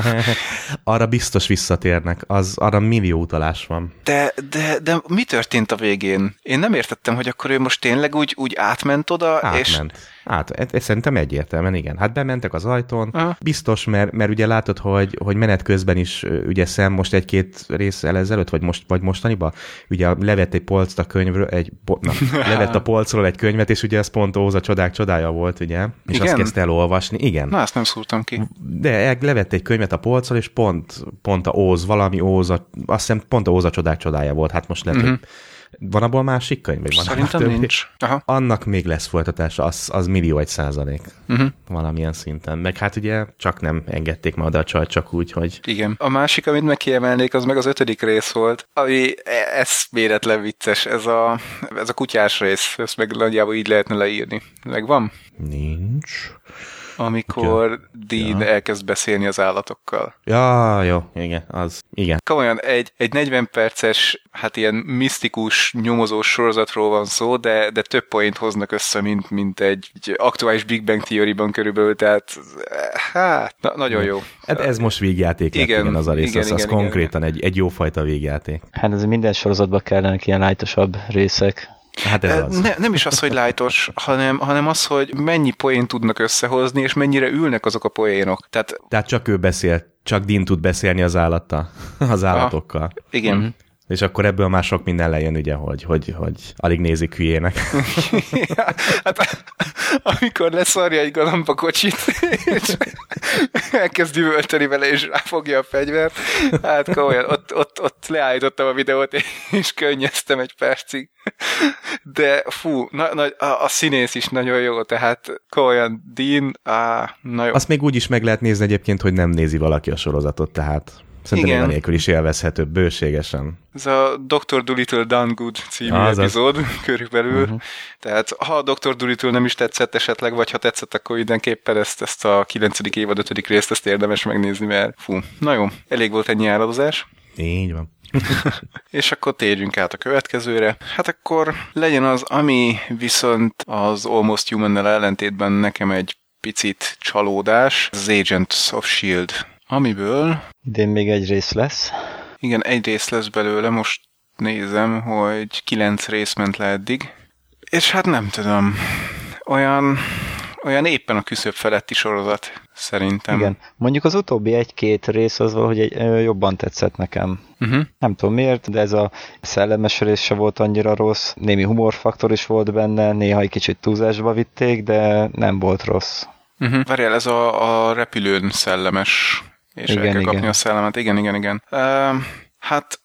arra biztos visszatérnek, az arra millió utalás van. De, de, de mi történt a végén? Én nem értettem, hogy akkor ő most tényleg úgy, úgy átment oda, és Átment. Át, ez, ez szerintem egyértelműen, igen. Hát bementek az ajtón, Aha. biztos, mert, mert ugye látod, hogy, hogy menet közben is ugye szem most egy-két résszel ezelőtt, vagy, most, vagy mostaniban, ugye levett egy polcot a könyvről, egy, na, levett a polcról egy könyvet, és ugye ez pont Óza csodák csodája volt, ugye, és Igen? azt kezdte elolvasni, igen. Na, ezt nem szúrtam ki. De levett egy könyvet a polcról, és pont, pont a Óz, valami Óz, a, azt hiszem pont a Óza csodák csodája volt, hát most lehet, uh-huh. hogy van abból másik könyv? Vagy van Szerintem többi? nincs. Aha. Annak még lesz folytatása, az, az millió egy százalék. Uh-huh. Valamilyen szinten. Meg hát ugye csak nem engedték már oda a csajt, csak úgy, hogy Igen. A másik, amit meg kiemelnék, az meg az ötödik rész volt, ami e- eszméletlen vicces. Ez a, ez a kutyás rész, ezt meg nagyjából így lehetne leírni. Megvan? nincs. Amikor Dean Ja. elkezd beszélni az állatokkal. Ja, jó, igen, az, igen. Komolyan, egy, egy 40 perces, hát ilyen misztikus, nyomozós sorozatról van szó, de, de több point hoznak össze, mint, mint egy, egy aktuális Big Bang Theory-ban körülbelül, tehát hát, na, nagyon jó. Hát ez most végjáték lett, Igen, igen, az a rész, igen, az, az igen, igen. konkrétan Egy, egy jófajta végjáték. Hát ez minden sorozatban kellenek ilyen lájtosabb részek. Hát ez az. Ne, nem is az, hogy lájtos, hanem, hanem az, hogy mennyi poén tudnak összehozni, és mennyire ülnek azok a poénok. Tehát, Tehát csak ő beszél, csak Dean tud beszélni az állattal, az állatokkal. igen. Mhm. És akkor ebből már sok minden lejön, ugye, hogy, hogy, hogy alig nézik hülyének. hát, amikor leszarja egy galamba kocsit, és elkezd üvölteni vele, és ráfogja a fegyvert, hát komolyan, ott, ott, ott leállítottam a videót, és könnyeztem egy percig. De fú, na, na, a, a színész is nagyon jó, tehát komolyan Dean, á, na jó. Azt még úgy is meg lehet nézni egyébként, hogy nem nézi valaki a sorozatot, tehát szerintem Igen. Nélkül is élvezhető, bőségesen. Ez a Dr. Dolittle Done Good című Azaz. epizód körülbelül. Uh-huh. Tehát ha a Dr. Dolittle nem is tetszett esetleg, vagy ha tetszett, akkor mindenképpen ezt, ezt a 9. évad 5. részt ezt érdemes megnézni, mert fú, na jó, elég volt ennyi áradozás. Így van. És akkor térjünk át a következőre. Hát akkor legyen az, ami viszont az Almost Human-nel ellentétben nekem egy picit csalódás, az Agents of S.H.I.E.L.D. Amiből Idén még egy rész lesz. Igen, egy rész lesz belőle, most nézem, hogy kilenc rész ment le eddig. És hát nem tudom, olyan, olyan éppen a küszöb feletti sorozat, szerintem. Igen. Mondjuk az utóbbi egy-két rész az valahogy egy, jobban tetszett nekem. Uh-huh. Nem tudom miért, de ez a szellemes rész se volt annyira rossz. Némi humorfaktor is volt benne, néha egy kicsit túlzásba vitték, de nem volt rossz. Uh-huh. Várjál, ez a, a repülőn szellemes, és Igen, el kell kapni igen. a szellemet. Igen, igen, igen. Uh, hát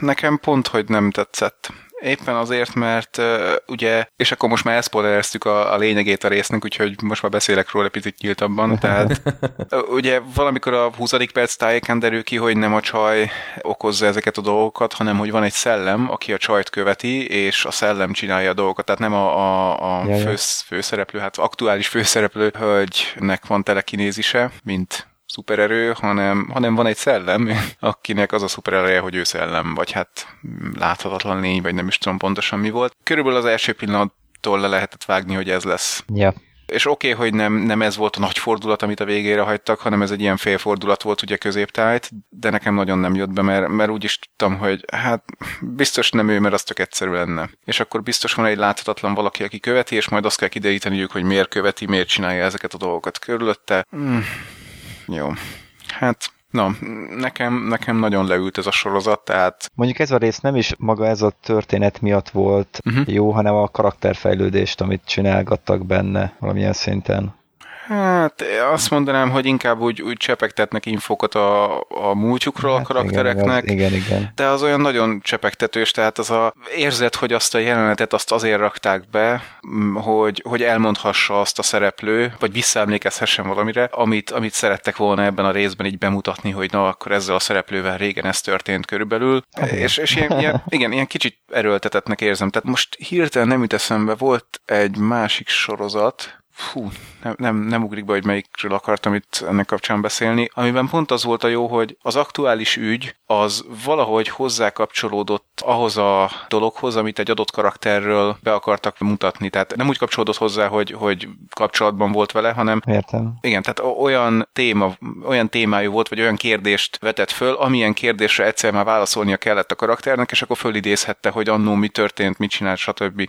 nekem pont, hogy nem tetszett. Éppen azért, mert uh, ugye, és akkor most már elszpoilereztük a, a lényegét a résznek, úgyhogy most már beszélek róla picit nyíltabban. Tehát uh, ugye valamikor a 20. perc tájéken derül ki, hogy nem a csaj okozza ezeket a dolgokat, hanem hogy van egy szellem, aki a csajt követi, és a szellem csinálja a dolgokat. Tehát nem a, a, a fősz, főszereplő, hát aktuális főszereplő hölgynek van telekinézise, mint szupererő, hanem, hanem van egy szellem, akinek az a szuperereje, hogy ő szellem, vagy hát láthatatlan lény, vagy nem is tudom pontosan mi volt. Körülbelül az első pillanattól le lehetett vágni, hogy ez lesz. Ja. És oké, okay, hogy nem, nem ez volt a nagy fordulat, amit a végére hagytak, hanem ez egy ilyen félfordulat volt ugye középtájt, de nekem nagyon nem jött be, mert, mert úgy is tudtam, hogy hát biztos nem ő, mert az tök egyszerű lenne. És akkor biztos van egy láthatatlan valaki, aki követi, és majd azt kell kideríteniük, hogy miért követi, miért csinálja ezeket a dolgokat körülötte. Mm, jó. Hát, na, nekem, nekem nagyon leült ez a sorozat, tehát Mondjuk ez a rész nem is maga ez a történet miatt volt uh-huh. jó, hanem a karakterfejlődést, amit csinálgattak benne valamilyen szinten. Hát azt mondanám, hogy inkább úgy, úgy csepegtetnek infokat a, a múltjukról Hát a karaktereknek. Igen, igen, igen. De az olyan nagyon csepegtetős, tehát az a érzet, hogy azt a jelenetet azt azért rakták be, hogy, hogy elmondhassa azt a szereplő, vagy visszaemlékezhessen valamire, amit, amit szerettek volna ebben a részben így bemutatni, hogy na, akkor ezzel a szereplővel régen ez történt körülbelül. Hát igen. és, és ilyen, ilyen, igen, ilyen kicsit erőltetetnek érzem. Tehát most hirtelen nem jut eszembe, volt egy másik sorozat, Fú, nem, nem, nem ugrik be, hogy melyikről akartam itt ennek kapcsán beszélni, amiben pont az volt a jó, hogy az aktuális ügy az valahogy hozzákapcsolódott ahhoz a dologhoz, amit egy adott karakterről be akartak mutatni. Tehát nem úgy kapcsolódott hozzá, hogy, hogy kapcsolatban volt vele, hanem Értem. igen, tehát olyan téma, olyan témájú volt, vagy olyan kérdést vetett föl, amilyen kérdésre egyszer már válaszolnia kellett a karakternek, és akkor fölidézhette, hogy annó mi történt, mit csinált, stb.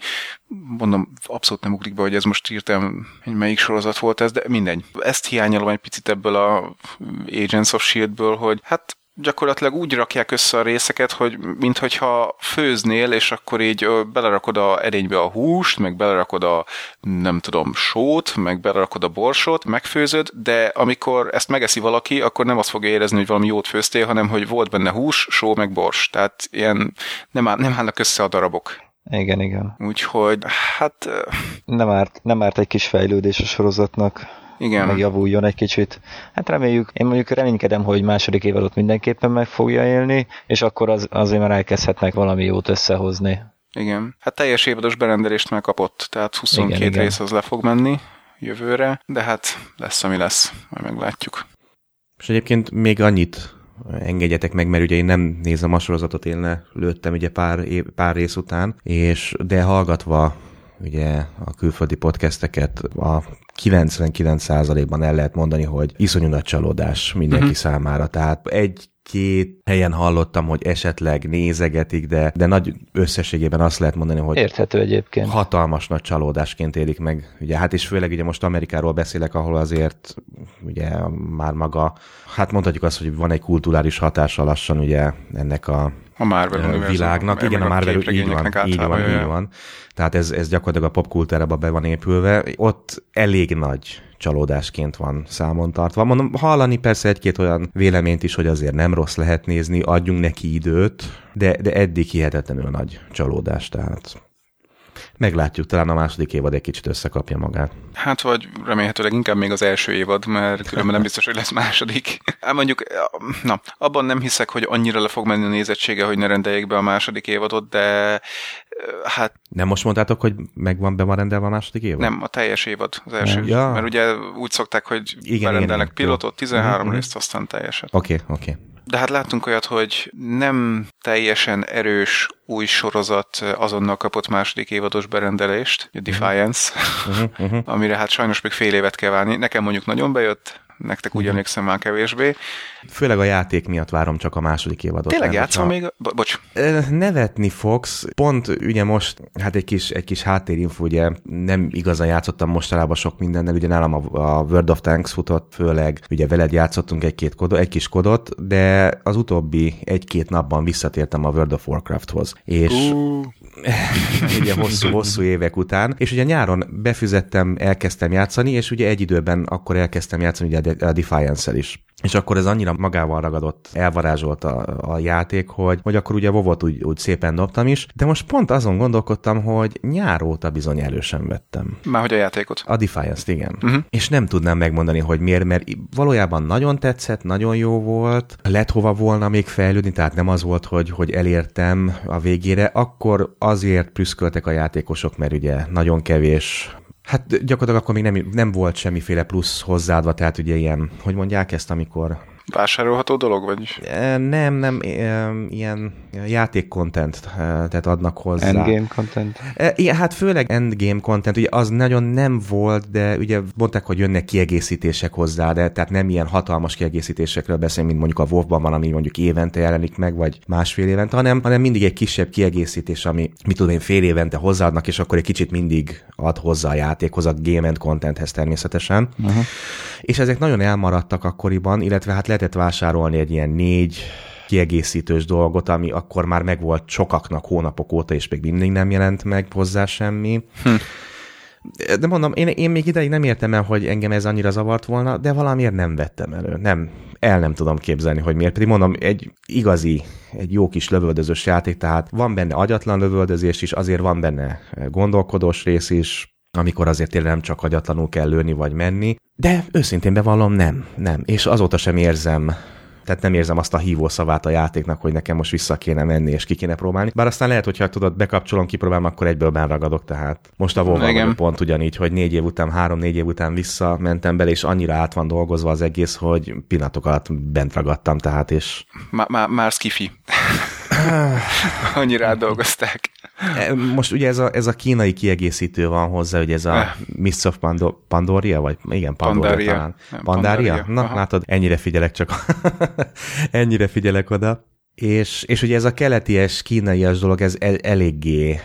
Mondom, abszolút nem ugrik be, hogy ez most írtam, hogy melyik sorozat volt ez, de mindegy. Ezt hiányolom egy picit ebből a Agents of S.H.I.E.L.D.-ből, hogy hát gyakorlatilag úgy rakják össze a részeket, hogy minthogyha főznél, és akkor így belerakod a edénybe a húst, meg belerakod a, nem tudom, sót, meg belerakod a borsot, megfőzöd, de amikor ezt megeszi valaki, akkor nem azt fogja érezni, hogy valami jót főztél, hanem hogy volt benne hús, só, meg bors. Tehát ilyen nem, áll, nem állnak össze a darabok. Igen, igen. Úgyhogy, hát Nem árt, nem árt egy kis fejlődés a sorozatnak. igen. megjavuljon egy kicsit. Hát reméljük, én mondjuk reménykedem, hogy második évadot mindenképpen meg fogja élni, és akkor az, azért már elkezdhetnek valami jót összehozni. Igen. Hát teljes évados berendelést már kapott, tehát 22 Igen, igen. rész az le fog menni jövőre, de hát lesz, ami lesz, majd meglátjuk. És egyébként még annyit engedjetek meg, mert ugye én nem nézem a sorozatot, én le lőttem ugye pár, év, pár rész után, és de hallgatva ugye a külföldi podcasteket a 99%-ban el lehet mondani, hogy iszonyú nagy csalódás mindenki uh-huh. számára. Tehát egy egy-két helyen hallottam, hogy esetleg nézegetik, de, de nagy összességében azt lehet mondani, hogy Érthető egyébként. hatalmas nagy csalódásként élik meg. Ugye, hát és főleg ugye most Amerikáról beszélek, ahol azért ugye már maga, hát mondhatjuk azt, hogy van egy kulturális hatása lassan ugye ennek a A Marvel világnak. Igen, a Marvel, így van, így van, általában, így jaj. van. Tehát ez, ez gyakorlatilag a popkultúrába be van épülve. Ott elég nagy csalódásként van számon tartva. Mondom, hallani persze egy-két olyan véleményt is, hogy azért nem rossz lehet nézni, adjunk neki időt, de, de eddig hihetetlenül nagy csalódás, tehát meglátjuk, talán a második évad egy kicsit összekapja magát. Hát vagy remélhetőleg inkább még az első évad, mert különben nem biztos, hogy lesz második. Hát mondjuk, na, abban nem hiszek, hogy annyira le fog menni a nézettsége, hogy ne rendeljék be a második évadot, de hát Nem most mondtátok, hogy megvan be van rendelve a második évad? nem, a teljes évad az első. Ja. Mert ugye úgy szokták, hogy Igen, berendelnek igen, pilotot, jó. 13 Mhm. részt, aztán teljeset. Oké, okay, oké. Okay. De hát láttunk olyat, hogy nem teljesen erős új sorozat azonnal kapott második évados berendelést, a Defiance, Uh-huh, uh-huh. amire hát sajnos még fél évet kell várni. Nekem mondjuk nagyon bejött, nektek úgy emlékszem már kevésbé. Főleg a játék miatt várom csak a második évadot. Tényleg hogyha- még? Bo- bocs. Nevetni fogsz. Pont ugye most, hát egy kis, egy kis háttérinfo, ugye nem igazán játszottam mostanában sok mindennel, ugye nálam a, a World of Tanks futott, főleg ugye veled játszottunk egy-két kodot, egy kis kodot, de az utóbbi egy-két napban visszatértem a World of Warcrafthoz. És Uh, ugye hosszú, hosszú évek után, és ugye nyáron befizettem, elkezdtem játszani, és ugye egy időben akkor elkezdtem játszani ugye a Defiance-el is. És akkor ez annyira magával ragadott, elvarázsolt a, a játék, hogy, hogy akkor ugye Vovot úgy, úgy szépen dobtam is, de most pont azon gondolkodtam, hogy nyár óta bizony elősen vettem. már hogy a játékot. A Defiance-t, igen. Mhm. És nem tudnám megmondani, hogy miért, mert valójában nagyon tetszett, nagyon jó volt, lett hova volna még fejlődni, tehát nem az volt, hogy, hogy elértem a végére, akkor azért prüszköltek a játékosok, mert ugye nagyon kevés Hát gyakorlatilag akkor még nem, nem volt semmiféle plusz hozzáadva, tehát ugye ilyen, hogy mondják ezt, amikor Vásárolható dolog, vagy? Nem, nem, ilyen játék-content, e, tehát adnak hozzá. Endgame content. Igen, hát főleg endgame content, ugye az nagyon nem volt, de ugye mondták, hogy jönnek kiegészítések hozzá, de tehát nem ilyen hatalmas kiegészítésekről beszélünk, mint mondjuk a WoW-ban van, ami mondjuk évente jelenik meg, vagy másfél évente, hanem, hanem mindig egy kisebb kiegészítés, ami, mit tudom én, fél évente hozzáadnak, és akkor egy kicsit mindig ad hozzá a játékhoz, a game and contenthez természetesen. Uh-huh. És ezek nagyon elmaradtak akkoriban, illetve hát lehetett vásárolni egy ilyen négy kiegészítős dolgot, ami akkor már megvolt sokaknak hónapok óta, és még mindig nem jelent meg hozzá semmi. Hm. De mondom, én, én még ideig nem értem el, hogy engem ez annyira zavart volna, de valamiért nem vettem elő. Nem, el nem tudom képzelni, hogy miért. Pedig mondom, egy igazi, egy jó kis lövöldözős játék, tehát van benne agyatlan lövöldözés is, azért van benne gondolkodós rész is, amikor azért tényleg nem csak agyatlanul kell lőni vagy menni, de őszintén bevallom, nem, nem. És azóta sem érzem tehát nem érzem azt a hívó szavát a játéknak, hogy nekem most vissza kéne menni és ki kéne próbálni. Bár aztán lehet, hogyha tudod, bekapcsolom, kipróbálom, akkor egyből ragadok, tehát most a Igen. pont ugyanígy, hogy négy év után, három-négy év után visszamentem bele, és annyira át van dolgozva az egész, hogy pillanatok alatt bent ragadtam, tehát és Má- má- már skifi. Annyira átdolgozták. E, Most ugye ez a, ez a kínai kiegészítő van hozzá, hogy ez a Eh. Mists of Pando- Pandoria, vagy igen, Pandoria Pandaria. talán. Pandaria? Pandaria. Na, Aha. látod, ennyire figyelek csak. ennyire figyelek oda. És, és ugye ez a keleties, kínaias dolog, ez el, eléggé,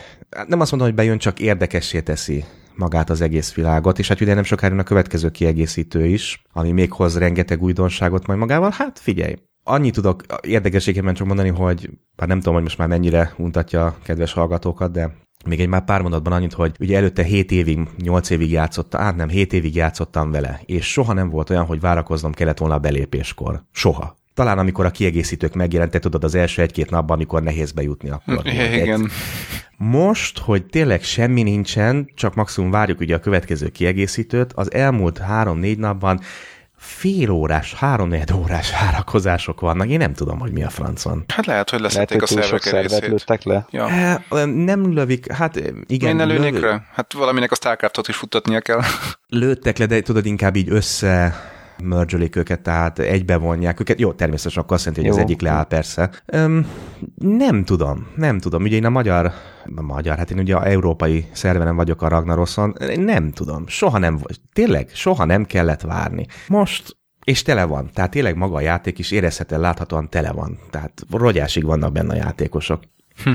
nem azt mondom, hogy bejön, csak érdekessé teszi magát az egész világot, és hát ugye nem sokára jön a következő kiegészítő is, ami még hoz rengeteg újdonságot majd magával. Hát figyelj, annyit tudok érdekességében csak mondani, hogy bár nem tudom, hogy most már mennyire untatja a kedves hallgatókat, de még egy már pár mondatban annyit, hogy ugye előtte 7 évig, 8 évig játszottam, hát nem, 7 évig játszottam vele, és soha nem volt olyan, hogy várakoznom kellett volna a belépéskor. Soha. Talán amikor a kiegészítők megjelentek, tudod, az első egy-két napban, amikor nehéz bejutni, akkor. egy- Igen. most, hogy tényleg semmi nincsen, csak maximum várjuk ugye a következő kiegészítőt, az elmúlt három-négy napban fél órás, három órás várakozások vannak. Én nem tudom, hogy mi a francon. Hát lehet, hogy leszették a szervek részét. lőttek le. Ja. E, nem lövik, hát igen. Miért ne lőnék lövik- rá? Hát valaminek a Starcraftot is futtatnia kell. lőttek le, de tudod, inkább így össze mergelik őket, tehát egybevonják őket. Jó, természetesen akkor azt jelenti, hogy Jó. az egyik leáll persze. Öm, nem tudom, nem tudom. Ugye én a magyar, a magyar, hát én ugye a európai szerveren vagyok a Ragnaroson, nem tudom, soha nem, tényleg, soha nem kellett várni. Most És tele van. Tehát tényleg maga a játék is érezhetően láthatóan tele van. Tehát rogyásig vannak benne a játékosok. Hm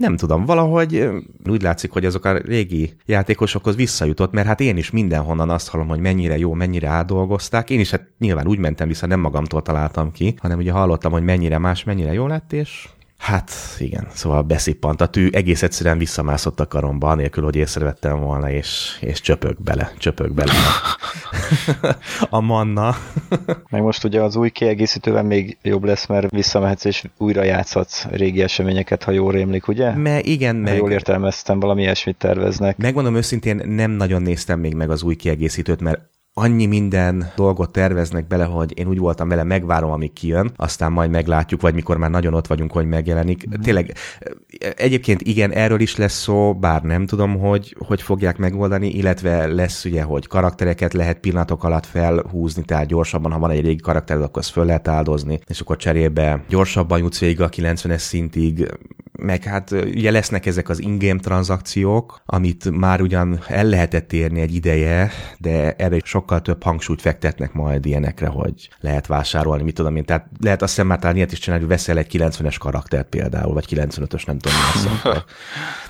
nem tudom, valahogy úgy látszik, hogy azok a régi játékosokhoz visszajutott, mert hát én is mindenhonnan azt hallom, hogy mennyire jó, mennyire átdolgozták. Én is hát nyilván úgy mentem vissza, nem magamtól találtam ki, hanem ugye hallottam, hogy mennyire más, mennyire jó lett, és Hát igen, szóval beszippant a tű, egész egyszerűen visszamászott a karomba, anélkül, hogy észrevettem volna, és, és csöpök bele, csöpök bele a manna. Meg most ugye az új kiegészítőben még jobb lesz, mert visszamehetsz és újra játszhatsz régi eseményeket, ha jól rémlik, ugye? Me, igen, ha meg... jól értelmeztem, valami ilyesmit terveznek. Megmondom őszintén, nem nagyon néztem még meg az új kiegészítőt, mert annyi minden dolgot terveznek bele, hogy én úgy voltam vele, megvárom, amíg kijön, aztán majd meglátjuk, vagy mikor már nagyon ott vagyunk, hogy megjelenik. Mm. Tényleg, egyébként igen, erről is lesz szó, bár nem tudom, hogy hogy fogják megoldani, illetve lesz ugye, hogy karaktereket lehet pillanatok alatt felhúzni, tehát gyorsabban, ha van egy régi karaktered, akkor azt föl lehet áldozni, és akkor cserébe gyorsabban jutsz végig a 90-es szintig, meg hát ugye lesznek ezek az ingame tranzakciók, amit már ugyan el lehetett érni egy ideje, de erre sokkal több hangsúlyt fektetnek majd ilyenekre, hogy lehet vásárolni, mit tudom én. Tehát lehet azt hiszem már talán ilyet is csinálni, hogy veszel egy 90-es karaktert például, vagy 95-ös, nem tudom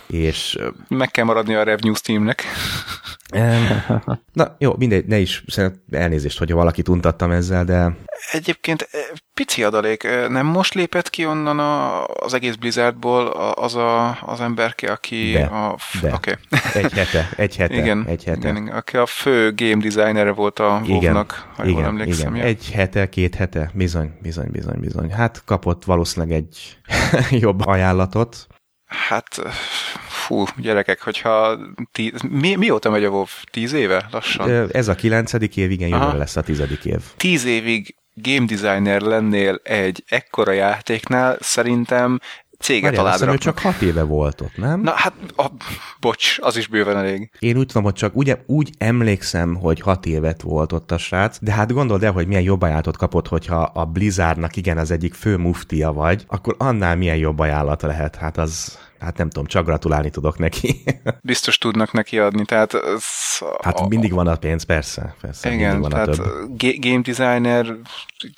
mi És... Meg kell maradni a Revenue Steamnek. Na jó, mindegy, ne is elnézést, hogyha valakit untattam ezzel, de... Egyébként eh, pici adalék, eh, nem most lépett ki onnan a, az egész Blizzardból az a, az emberke, aki de, a... De. Okay. Egy hete, egy hete, igen, egy hete. Igen, aki a fő game designer volt a WoW-nak, ha igen, jól emlékszem. Igen. Ja. Egy hete, két hete, bizony, bizony, bizony, bizony. Hát kapott valószínűleg egy jobb ajánlatot. Hát fú, gyerekek, hogyha tí... Mi, mióta megy a WoW? Tíz éve lassan? Ez a kilencedik év, igen, jövőre lesz a tizedik év. Tíz évig game designer lennél egy ekkora játéknál, szerintem céget Várjál, alá csak hat éve volt ott, nem? Na hát, a, bocs, az is bőven elég. Én úgy tudom, hogy csak ugye, úgy emlékszem, hogy hat évet volt ott a srác, de hát gondold el, hogy milyen jobb ajánlatot kapott, hogyha a Blizzardnak igen az egyik fő muftia vagy, akkor annál milyen jobb ajánlat lehet, hát az hát nem tudom, csak gratulálni tudok neki. Biztos tudnak neki adni, tehát... Ez hát a, mindig van a pénz, persze. persze igen, van tehát a több. game designer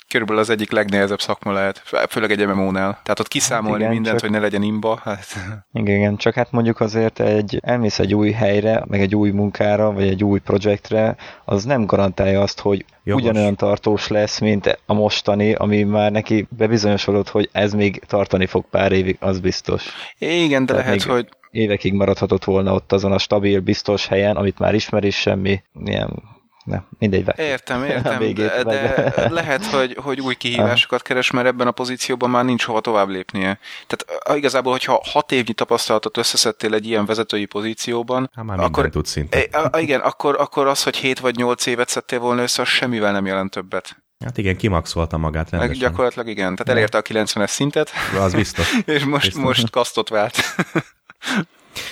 körülbelül az egyik legnehezebb szakma lehet, főleg egy MMO-nál. Tehát ott kiszámolni hát igen, mindent, csak... hogy ne legyen imba. Hát. Igen, igen, csak hát mondjuk azért egy, elmész egy új helyre, meg egy új munkára, vagy egy új projektre, az nem garantálja azt, hogy Jogos. ugyanolyan tartós lesz, mint a mostani, ami már neki bebizonyosodott, hogy ez még tartani fog pár évig, az biztos. Igen, de Tehát lehet, hogy évekig maradhatott volna ott azon a stabil, biztos helyen, amit már ismer is semmi ilyen nem, mindegy. Értem, értem, végét, de, de lehet, hogy, hogy új kihívásokat keres, mert ebben a pozícióban már nincs hova tovább lépnie. Tehát igazából, hogyha hat évnyi tapasztalatot összeszedtél egy ilyen vezetői pozícióban, hát már akkor, tud szinte. E, igen, akkor, akkor az, hogy hét vagy nyolc évet szedtél volna össze, az semmivel nem jelent többet. Hát igen, kimaxolta magát rendesen. Meg gyakorlatilag igen, tehát elérte a 90-es szintet. Az biztos. és most, biztos. most kasztot vált.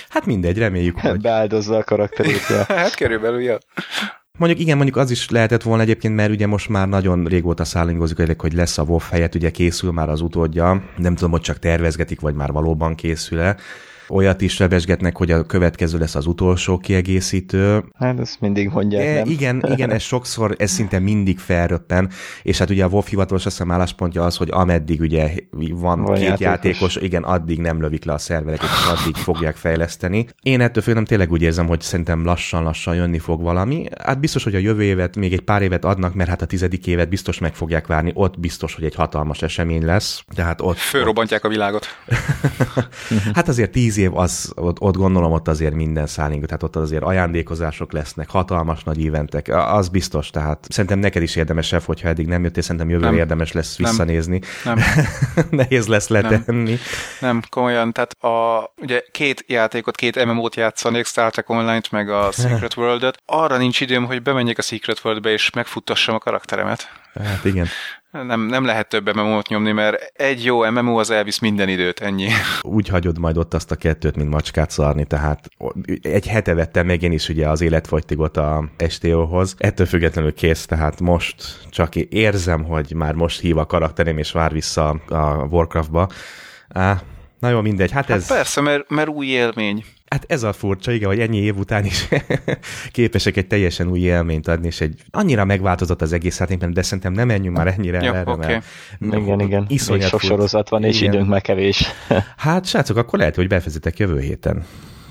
hát mindegy, reméljük, hogy... Beáldozza a karakterét. Ja. hát körülbelül, ja. Mondjuk igen, mondjuk az is lehetett volna egyébként, mert ugye most már nagyon régóta szállingozik, hogy lesz a WoW helyett, ugye készül már az utódja, nem tudom, hogy csak tervezgetik, vagy már valóban készül-e, olyat is rebesgetnek, hogy a következő lesz az utolsó kiegészítő. Hát ezt mindig mondják, e, nem? Igen, igen, ez sokszor, ez szinte mindig felröppen, és hát ugye a WoW hivatalos azt hiszem álláspontja az, hogy ameddig ugye van, van két játékos. játékos, igen, addig nem lövik le a szervereket, és addig fogják fejleszteni. Én ettől főleg tényleg úgy érzem, hogy szerintem lassan-lassan jönni fog valami. Hát biztos, hogy a jövő évet, még egy pár évet adnak, mert hát a tizedik évet biztos meg fogják várni, ott biztos, hogy egy hatalmas esemény lesz. Tehát ott... Fölrobbantják a világot. hát azért tíz év, az, ott, ott gondolom ott azért minden szálling, tehát ott azért ajándékozások lesznek, hatalmas nagy eventek, az biztos, tehát szerintem neked is érdemes, hogyha eddig nem jöttél, szerintem jövőre nem. érdemes lesz visszanézni. Nem. Nehéz lesz letenni. Nem. nem, komolyan, tehát a, ugye két játékot, két MMO-t játszanék, Star Trek Online-t, meg a Secret World-et. Arra nincs időm, hogy bemenjek a Secret World-be és megfuttassam a karakteremet. Hát igen. Nem, nem lehet több MMO-t nyomni, mert egy jó MMO az elvisz minden időt, ennyi. Úgy hagyod majd ott azt a kettőt, mint macskát szarni, tehát egy hete vettem meg én is ugye az életfogytigot a STO-hoz. Ettől függetlenül kész, tehát most csak érzem, hogy már most hív a karakterem, és vár vissza a Warcraftba. Á, na jó, mindegy. Hát, hát ez... persze, mert, mert új élmény. Hát ez a furcsa, igen, hogy ennyi év után is képesek egy teljesen új élményt adni, és egy annyira megváltozott az egész, hát de szerintem nem menjünk már ennyire ja, erre, okay. mert igen, igen. Iszonyat sok sorozat van, és igen. időnk meg kevés. hát srácok, akkor lehet, hogy befejezitek jövő héten.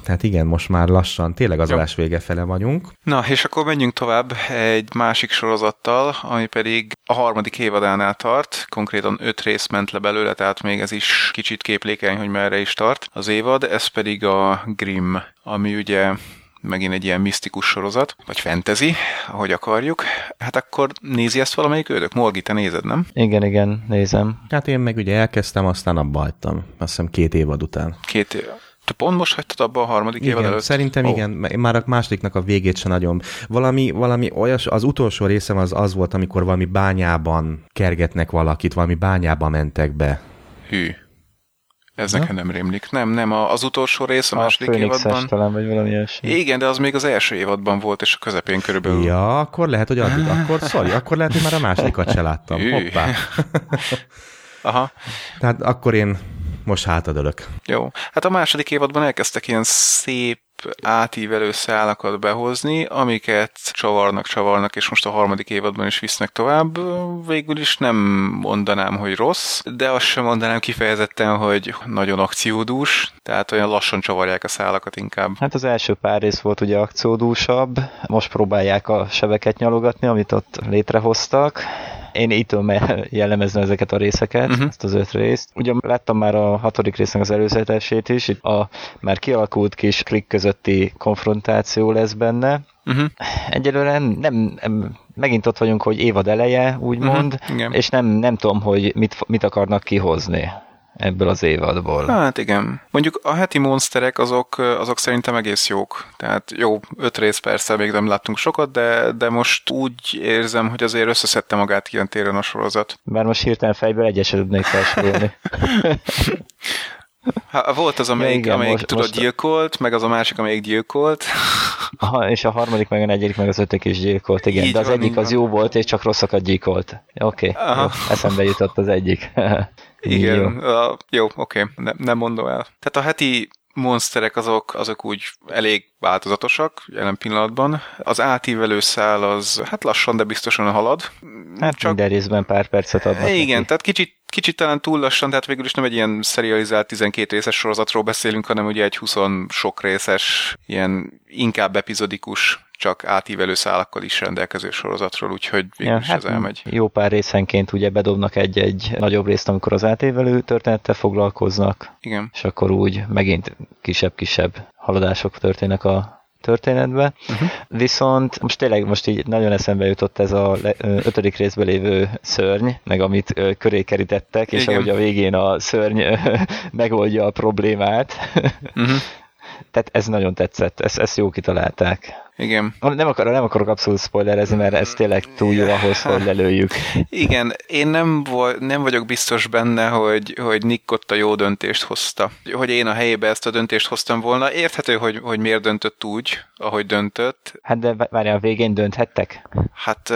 Tehát igen, most már lassan tényleg az adás vége fele vagyunk. Na, és akkor menjünk tovább egy másik sorozattal, ami pedig a harmadik évadánál tart, konkrétan öt rész ment le belőle, tehát még ez is kicsit képlékeny, hogy merre is tart az évad, ez pedig a Grimm, ami ugye megint egy ilyen misztikus sorozat, vagy fantasy, ahogy akarjuk. Hát akkor nézi ezt valamelyik ődök? Morgi, te nézed, nem? Igen, igen, nézem. Hát én meg ugye elkezdtem, aztán abba hagytam. Azt hiszem két évad után. Két év. Te pont most hagytad abba a harmadik igen, évad előtt? Szerintem oh. igen, már a másodiknak a végét sem nagyon. Valami, valami olyas, az utolsó részem az az volt, amikor valami bányában kergetnek valakit, valami bányába mentek be. Hű. Ez ja? nekem nem rémlik. Nem, nem, az utolsó rész a, a második évadban. talán, vagy valami ilyesmi. Igen, de az még az első évadban volt, és a közepén körülbelül. Ja, akkor lehet, hogy addig, akkor sorry, akkor lehet, hogy már a másodikat se láttam. Hoppá. Aha. Tehát akkor én most hátadölök. Jó. Hát a második évadban elkezdtek ilyen szép átívelő szálakat behozni, amiket csavarnak, csavarnak, és most a harmadik évadban is visznek tovább. Végül is nem mondanám, hogy rossz, de azt sem mondanám kifejezetten, hogy nagyon akciódús, tehát olyan lassan csavarják a szálakat inkább. Hát az első pár rész volt ugye akciódúsabb, most próbálják a sebeket nyalogatni, amit ott létrehoztak, én így tudom jellemezni ezeket a részeket, uh-huh. ezt az öt részt. Ugye láttam már a hatodik résznek az előzetesét is, itt a már kialakult kis klik közötti konfrontáció lesz benne. Uh-huh. Egyelőre nem, nem, nem, megint ott vagyunk, hogy évad eleje, úgymond, uh-huh. és nem, nem tudom, hogy mit, mit akarnak kihozni ebből az évadból. Hát igen. Mondjuk a heti monsterek azok, azok szerintem egész jók. Tehát jó, öt rész persze még nem láttunk sokat, de, de most úgy érzem, hogy azért összeszedte magát ilyen téren a sorozat. Bár most hirtelen fejből egyeset tudnék felsorolni. Ha, volt az, amelyik, ja, igen, amelyik most, tudod, most... gyilkolt, meg az a másik, amelyik gyilkolt. Aha, és a harmadik, meg a negyedik, meg az ötödik is gyilkolt, igen. Így de az van, egyik az jó volt, és csak rosszakat gyilkolt. Oké, okay, eszembe jutott az egyik. Igen, jó, uh, jó oké, okay. ne, nem mondom el. Tehát a heti monsterek azok, azok úgy elég változatosak jelen pillanatban. Az átívelő szál az hát lassan, de biztosan halad. Hát Csak... minden részben pár percet adnak. Igen, neki. tehát kicsit, kicsit talán túl lassan, tehát végül is nem egy ilyen serializált 12 részes sorozatról beszélünk, hanem ugye egy 20 sok részes, ilyen inkább epizodikus csak átívelő szálakkal is rendelkező sorozatról, úgyhogy végül ja, is hát ez elmegy. Jó pár részenként ugye bedobnak egy-egy nagyobb részt, amikor az átívelő történettel foglalkoznak. Igen. És akkor úgy megint kisebb-kisebb haladások történnek a történetbe. Uh-huh. Viszont most tényleg most így nagyon eszembe jutott ez a ötödik részben lévő szörny, meg amit köré kerítettek, és Igen. ahogy a végén a szörny megoldja a problémát. Uh-huh. Tehát ez nagyon tetszett, ezt, ezt jó kitalálták. Igen. Nem, akar, nem akarok abszolút spoilerezni, mert ez tényleg túl jó ahhoz, hogy lelőjük. Igen, én nem, vo- nem vagyok biztos benne, hogy, hogy Nick ott a jó döntést hozta. Hogy én a helyébe ezt a döntést hoztam volna. Érthető, hogy, hogy miért döntött úgy, ahogy döntött. Hát de várjál, a végén dönthettek? Hát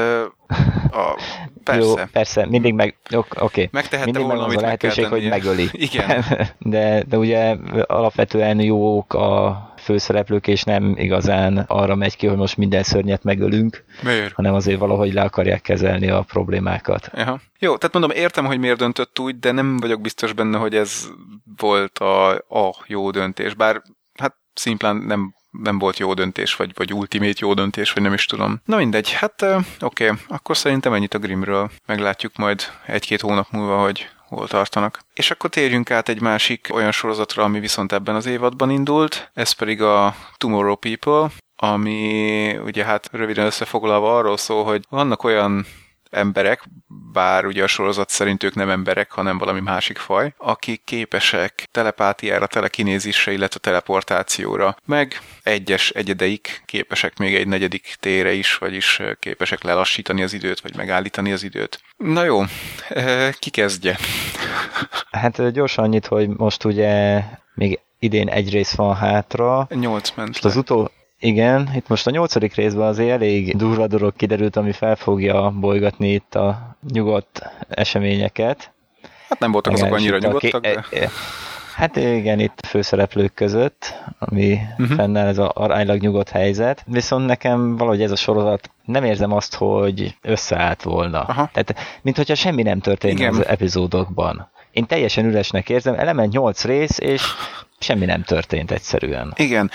a, persze. Jó, persze, mindig meg, oké. Okay. Megtehette mindig volna, meg az a lehetőség, hogy megöli. Igen. De, de ugye alapvetően jók a főszereplők, és nem igazán arra megy ki, hogy most minden szörnyet megölünk, miért? hanem azért valahogy le akarják kezelni a problémákat. Aha. Jó, tehát mondom, értem, hogy miért döntött úgy, de nem vagyok biztos benne, hogy ez volt a, a jó döntés, bár hát szimplán nem nem volt jó döntés, vagy, vagy ultimate jó döntés, vagy nem is tudom. Na mindegy, hát oké, okay. akkor szerintem ennyit a Grimről. Meglátjuk majd egy-két hónap múlva, hogy hol tartanak. És akkor térjünk át egy másik olyan sorozatra, ami viszont ebben az évadban indult, ez pedig a Tomorrow People, ami ugye hát röviden összefoglalva arról szól, hogy vannak olyan emberek, bár ugye a sorozat szerint ők nem emberek, hanem valami másik faj, akik képesek telepátiára, telekinézisre, illetve teleportációra, meg egyes egyedeik képesek még egy negyedik tére is, vagyis képesek lelassítani az időt, vagy megállítani az időt. Na jó, ki kezdje? Hát gyorsan annyit, hogy most ugye még idén egy rész van hátra. Nyolc ment most az utol, igen, itt most a nyolcadik részben azért elég durva dolog kiderült, ami fel fogja bolygatni itt a nyugodt eseményeket. Hát nem voltak azok annyira nyugodtak, de... Hát igen, itt a főszereplők között, ami uh-huh. fennáll ez a aránylag nyugodt helyzet, viszont nekem valahogy ez a sorozat nem érzem azt, hogy összeállt volna. Aha. Tehát, mint hogyha semmi nem történt Igen. az epizódokban. Én teljesen üresnek érzem, element 8 rész, és semmi nem történt egyszerűen. Igen.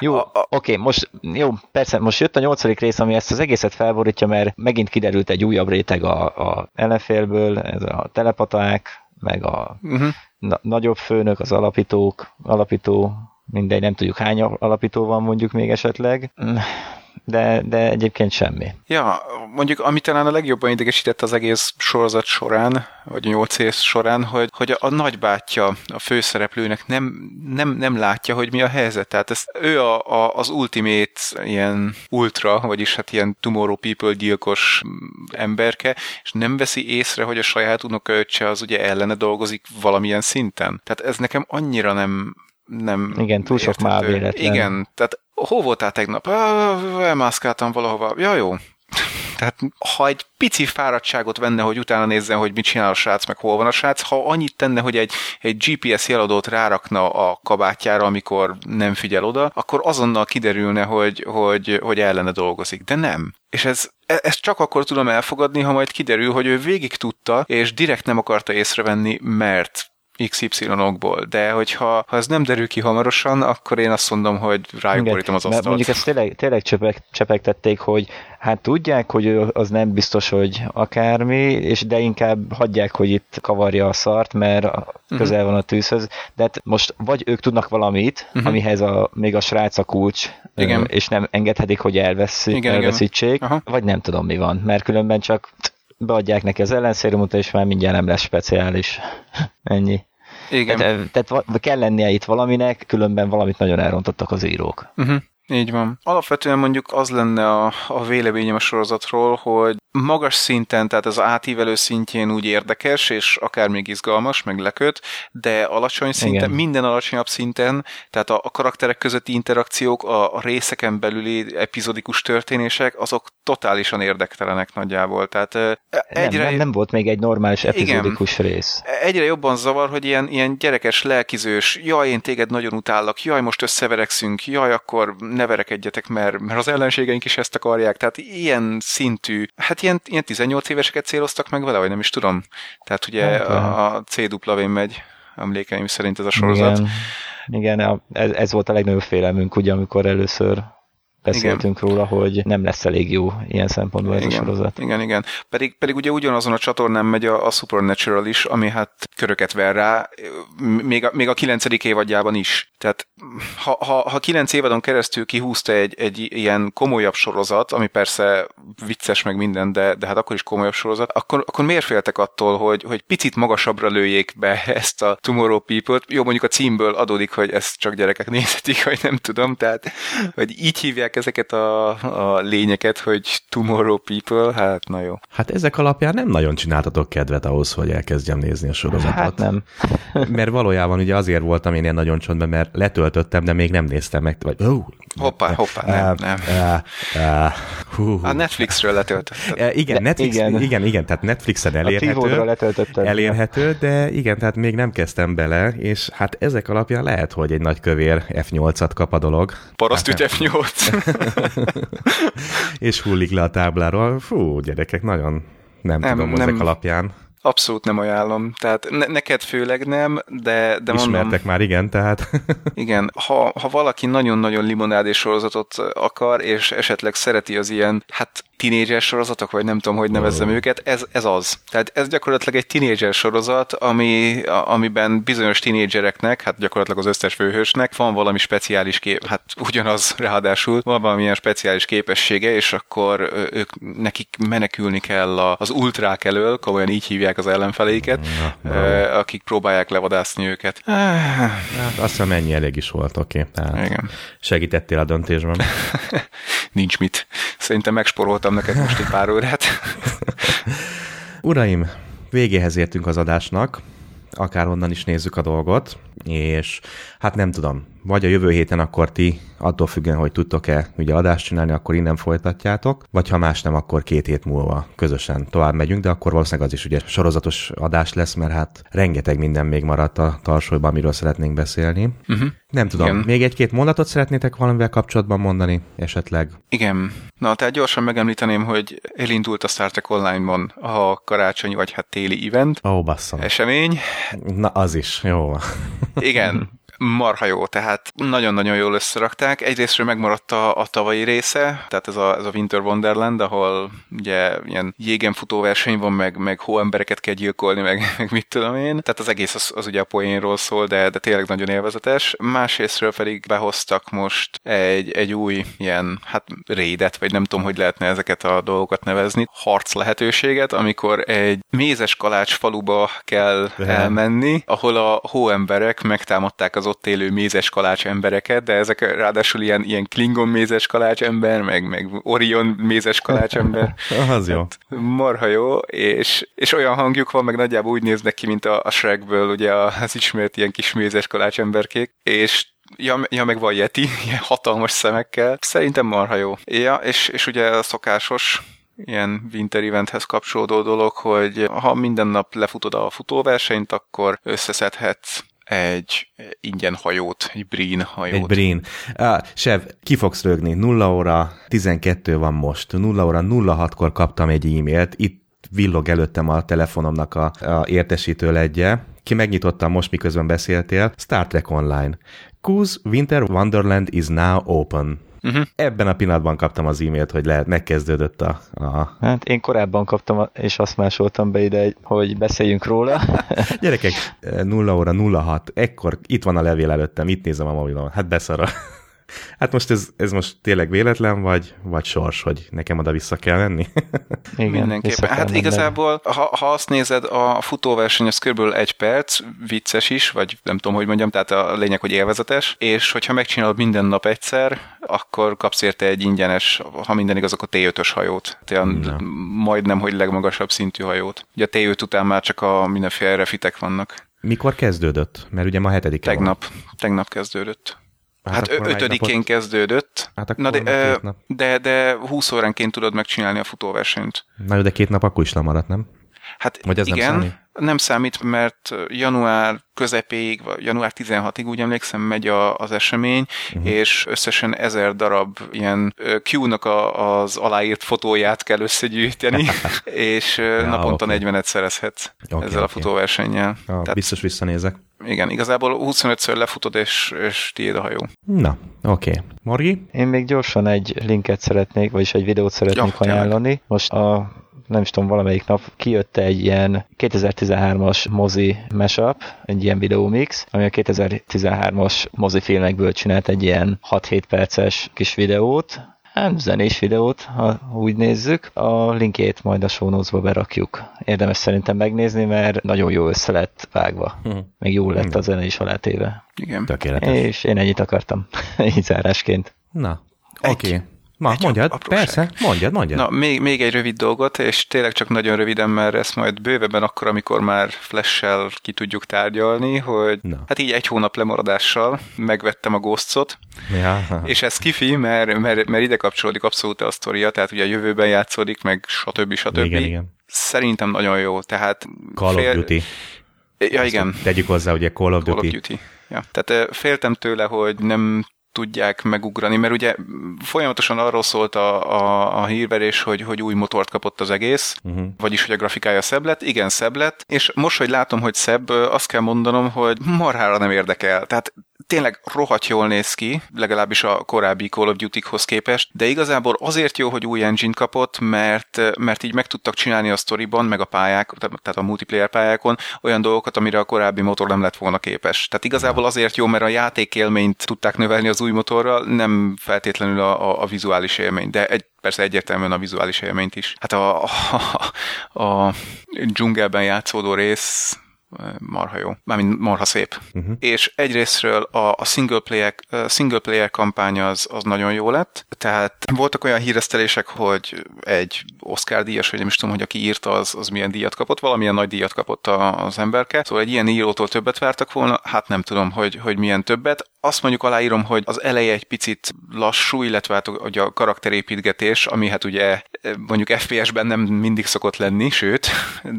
Jó, oké, okay, most, jó, persze, most jött a nyolcadik rész, ami ezt az egészet felborítja, mert megint kiderült egy újabb réteg a, a ellenfélből, ez a telepaták, meg a uh-huh. na- nagyobb főnök, az alapítók, alapító, mindegy, nem tudjuk hány alapító van mondjuk még esetleg de, de egyébként semmi. Ja, mondjuk ami talán a legjobban idegesített az egész sorozat során, vagy a nyolc év során, hogy, hogy a, a nagybátyja a főszereplőnek nem, nem, nem látja, hogy mi a helyzet. Tehát ez, ő a, a, az ultimate ilyen ultra, vagyis hát ilyen tomorrow people gyilkos emberke, és nem veszi észre, hogy a saját unokaöccse az ugye ellene dolgozik valamilyen szinten. Tehát ez nekem annyira nem, nem Igen, túl sok mávéletlen. Igen, tehát hol voltál tegnap? Elmászkáltam valahova. Ja, jó. Tehát ha egy pici fáradtságot venne, hogy utána nézzen, hogy mit csinál a srác, meg hol van a srác, ha annyit tenne, hogy egy, egy GPS jeladót rárakna a kabátjára, amikor nem figyel oda, akkor azonnal kiderülne, hogy, hogy, hogy ellene dolgozik. De nem. És ez, e, ezt csak akkor tudom elfogadni, ha majd kiderül, hogy ő végig tudta, és direkt nem akarta észrevenni, mert XY-okból, de hogyha ha ez nem derül ki hamarosan, akkor én azt mondom, hogy rájuk borítom az asztalt. Mondjuk ezt tényleg, tényleg csepeg, csepegtették, hogy hát tudják, hogy az nem biztos, hogy akármi, és de inkább hagyják, hogy itt kavarja a szart, mert mhm. közel van a tűzhöz. De hát most vagy ők tudnak valamit, uh-huh. amihez a, még a srác a kulcs, igen. és nem engedhetik, hogy elveszi, igen, elveszítsék, igen. vagy nem tudom mi van, mert különben csak beadják neki az ellenszérumot, és már mindjárt nem lesz speciális. Ennyi. Igen. Tehát, tehát kell lennie itt valaminek, különben valamit nagyon elrontottak az írók. Uh-huh. Így van. Alapvetően mondjuk az lenne a, a véleményem a sorozatról, hogy magas szinten, tehát az átívelő szintjén úgy érdekes, és akár még izgalmas, meg leköt, de alacsony szinten, Igen. minden alacsonyabb szinten, tehát a, a karakterek közötti interakciók, a, a részeken belüli epizodikus történések, azok totálisan érdektelenek nagyjából. Tehát egyre... Nem, nem, nem volt még egy normális epizodikus Igen. rész. Egyre jobban zavar, hogy ilyen, ilyen gyerekes, lelkizős, jaj, én téged nagyon utállak, jaj, most összeverekszünk, jaj, akkor ne verekedjetek, mert, mert az ellenségeink is ezt akarják. Tehát ilyen szintű, hát ilyen, ilyen 18 éveseket céloztak meg vele, vagy nem is tudom. Tehát ugye hát, a, a CW megy emlékeim szerint ez a sorozat. Igen, igen ez, ez volt a legnagyobb félelmünk, ugye, amikor először beszéltünk igen. róla, hogy nem lesz elég jó ilyen szempontból ez igen, a sorozat. Igen, igen. Pedig, pedig ugye ugyanazon a csatornán megy a, a Supernatural is, ami hát köröket ver rá, még a, még a kilencedik évadjában is. Tehát ha, ha, ha kilenc évadon keresztül kihúzta egy, egy ilyen komolyabb sorozat, ami persze vicces meg minden, de, de hát akkor is komolyabb sorozat, akkor, akkor miért féltek attól, hogy, hogy picit magasabbra lőjék be ezt a Tomorrow People-t? Jó, mondjuk a címből adódik, hogy ezt csak gyerekek nézhetik, vagy nem tudom, tehát hogy így hívják hívják ezeket a, a lényeket, hogy tomorrow people, hát na jó. Hát ezek alapján nem nagyon csináltatok kedvet ahhoz, hogy elkezdjem nézni a sorozatot. Hát nem. mert valójában ugye azért voltam én ilyen nagyon csontban, mert letöltöttem, de még nem néztem meg. Vagy, oh, hoppá, hoppá, nem, nem. Uh, uh, A Netflixről letöltöttem. Igen, Netflix, igen. igen, igen, tehát Netflixen elérhető. Elérhető, de igen, tehát még nem kezdtem bele, és hát ezek alapján lehet, hogy egy nagy kövér F8-at kap a dolog. Parasztügy hát, F8. és hullik le a tábláról. Fú, gyerekek, nagyon nem, nem tudom, nem, ezek alapján. Abszolút nem ajánlom. Tehát ne, neked főleg nem, de, de mondom... Ismertek már, igen, tehát... igen, ha, ha valaki nagyon-nagyon limonádés sorozatot akar, és esetleg szereti az ilyen, hát tínédzser sorozatok, vagy nem tudom, hogy nevezzem oh. őket, ez, ez az. Tehát ez gyakorlatilag egy tínédzser sorozat, ami, amiben bizonyos tínédzsereknek, hát gyakorlatilag az összes főhősnek van valami speciális kép, hát ugyanaz ráadásul, van valamilyen speciális képessége, és akkor ők, nekik menekülni kell az ultrák elől, komolyan így hívják az ellenfeleiket, na, na. akik próbálják levadászni őket. Hát azt hiszem ennyi elég is volt, oké. Okay. Igen. Segítettél a döntésben. Nincs mit. Szerintem megsporoltam neked most egy pár órát. Uraim, végéhez értünk az adásnak. akárhonnan is nézzük a dolgot, és hát nem tudom, vagy a jövő héten akkor ti, attól függően, hogy tudtok-e ugye adást csinálni, akkor innen folytatjátok, vagy ha más nem, akkor két hét múlva közösen tovább megyünk, de akkor valószínűleg az is ugye sorozatos adás lesz, mert hát rengeteg minden még maradt a tarsolyban, amiről szeretnénk beszélni. Uh-huh. Nem tudom, Igen. még egy-két mondatot szeretnétek valamivel kapcsolatban mondani esetleg? Igen. Na, tehát gyorsan megemlíteném, hogy elindult a Star Trek Online-ban a karácsonyi vagy hát téli event. Ó, oh, basszom. Esemény. Na, az is, jó. Igen marha jó, tehát nagyon-nagyon jól összerakták. Egyrésztről megmaradt a, a tavalyi része, tehát ez a, ez a Winter Wonderland, ahol ugye ilyen jégen futó verseny van, meg, meg hóembereket kell gyilkolni, meg, meg mit tudom én. Tehát az egész az, az ugye a poénról szól, de, de tényleg nagyon élvezetes. Másrésztről pedig behoztak most egy, egy új ilyen, hát rédet, vagy nem tudom, hogy lehetne ezeket a dolgokat nevezni, harc lehetőséget, amikor egy mézes kalács faluba kell elmenni, ahol a hóemberek megtámadták az ott élő mézes kalács embereket, de ezek ráadásul ilyen, ilyen Klingon mézes kalács ember, meg, meg Orion mézes kalács ember. az jó. Hát, marha jó, és, és olyan hangjuk van, meg nagyjából úgy néznek ki, mint a, a Shrekből, ugye az ismert ilyen kis mézes kalács emberkék, és Ja, ja, meg van Yeti, ilyen hatalmas szemekkel. Szerintem marha jó. Ja, és, és ugye a szokásos ilyen winter eventhez kapcsolódó dolog, hogy ha minden nap lefutod a futóversenyt, akkor összeszedhetsz egy ingyen hajót, egy Brin hajót. Egy Brin. Uh, Sev, ki fogsz rögni? 0 óra 12 van most. 0 óra 06-kor kaptam egy e-mailt. Itt villog előttem a telefonomnak a, a értesítő ledje. Ki megnyitottam most, miközben beszéltél. Star Trek Online. Kuz Winter Wonderland is now open. Uh-huh. Ebben a pillanatban kaptam az e-mailt, hogy lehet, megkezdődött a, a... Hát én korábban kaptam, és azt másoltam be ide, hogy beszéljünk róla. Gyerekek, 0 óra 06, ekkor itt van a levél előttem, itt nézem a mobilon, hát beszara. Hát most ez, ez most tényleg véletlen, vagy, vagy sors, hogy nekem oda vissza kell menni? Igen, Mindenképpen. Hát menni. igazából, ha, ha azt nézed, a futóverseny az kb. egy perc, vicces is, vagy nem tudom, hogy mondjam, tehát a lényeg, hogy élvezetes, és hogyha megcsinálod minden nap egyszer, akkor kapsz érte egy ingyenes, ha minden igaz, akkor T5-ös hajót. Tehát majdnem, hogy legmagasabb szintű hajót. Ugye a T5 után már csak a mindenféle refitek vannak. Mikor kezdődött? Mert ugye ma hetedik. Tegnap. Van. Tegnap kezdődött. Hát, hát ötödikén napot... kezdődött, hát Na de, de, de 20 óránként tudod megcsinálni a futóversenyt. Na de két nap akkor is lemaradt, nem? Hát Vagy ez igen, nem számít? nem számít, mert január közepéig, vagy január 16-ig úgy emlékszem megy a, az esemény, uh-huh. és összesen ezer darab ilyen Q-nak a, az aláírt fotóját kell összegyűjteni, és ja, naponta okay. 40-et szerezhetsz okay, ezzel okay. a futóversennyel. Ja, Tehát, biztos visszanézek. Igen, igazából 25-ször lefutod, és, és tiéd a hajó. Na, oké. Okay. Morgi? Én még gyorsan egy linket szeretnék, vagyis egy videót szeretnék ja, ajánlani. Most a nem is tudom, valamelyik nap kijött egy ilyen 2013-as mozi mashup, egy ilyen videómix, ami a 2013-as mozifilmekből csinált egy ilyen 6-7 perces kis videót, hát zenés videót, ha úgy nézzük. A linkjét majd a show berakjuk. Érdemes szerintem megnézni, mert nagyon jó össze lett vágva. Hm. Meg jó lett a zene is alátéve. Igen. Tökéletes. És én ennyit akartam, így zárásként. Na, oké. Okay. Ma, egy mondjad, persze, mondjad, mondjad. Na, még, még egy rövid dolgot, és tényleg csak nagyon röviden, mert ezt majd bővebben akkor, amikor már flash ki tudjuk tárgyalni, hogy Na. hát így egy hónap lemaradással megvettem a Ghostot, ja. és ez kifi, mert, mert, mert ide kapcsolódik abszolút a sztoria, tehát ugye a jövőben játszódik, meg stb. stb. Igen, igen. Szerintem nagyon jó, tehát... Call fél... of Duty. Ja, igen. Tegyük hozzá, ugye Call of Call Duty. Of Duty. Ja. Tehát féltem tőle, hogy nem tudják megugrani, mert ugye folyamatosan arról szólt a, a, a hírverés, hogy, hogy új motort kapott az egész, uh-huh. vagyis, hogy a grafikája szebb lett, igen, szebb lett, és most, hogy látom, hogy szebb, azt kell mondanom, hogy marhára nem érdekel. Tehát tényleg rohadt jól néz ki, legalábbis a korábbi Call of Duty-hoz képest, de igazából azért jó, hogy új engine kapott, mert, mert így meg tudtak csinálni a storyban, meg a pályák, tehát a multiplayer pályákon olyan dolgokat, amire a korábbi motor nem lett volna képes. Tehát igazából azért jó, mert a játékélményt tudták növelni az új motorral, nem feltétlenül a, a, a vizuális élmény, de egy, persze egyértelműen a vizuális élményt is. Hát a, a, a, a dzsungelben játszódó rész marha jó. Mármint marha szép. Uh-huh. És egyrésztről a, a single, player, a single player kampány az, az nagyon jó lett, tehát voltak olyan híresztelések, hogy egy Oscar díjas, vagy nem is tudom, hogy aki írta, az, az milyen díjat kapott, valamilyen nagy díjat kapott az emberke. Szóval egy ilyen írótól többet vártak volna, hát nem tudom, hogy, hogy milyen többet. Azt mondjuk aláírom, hogy az eleje egy picit lassú, illetve hát hogy a karakterépítgetés, ami hát ugye mondjuk FPS-ben nem mindig szokott lenni, sőt,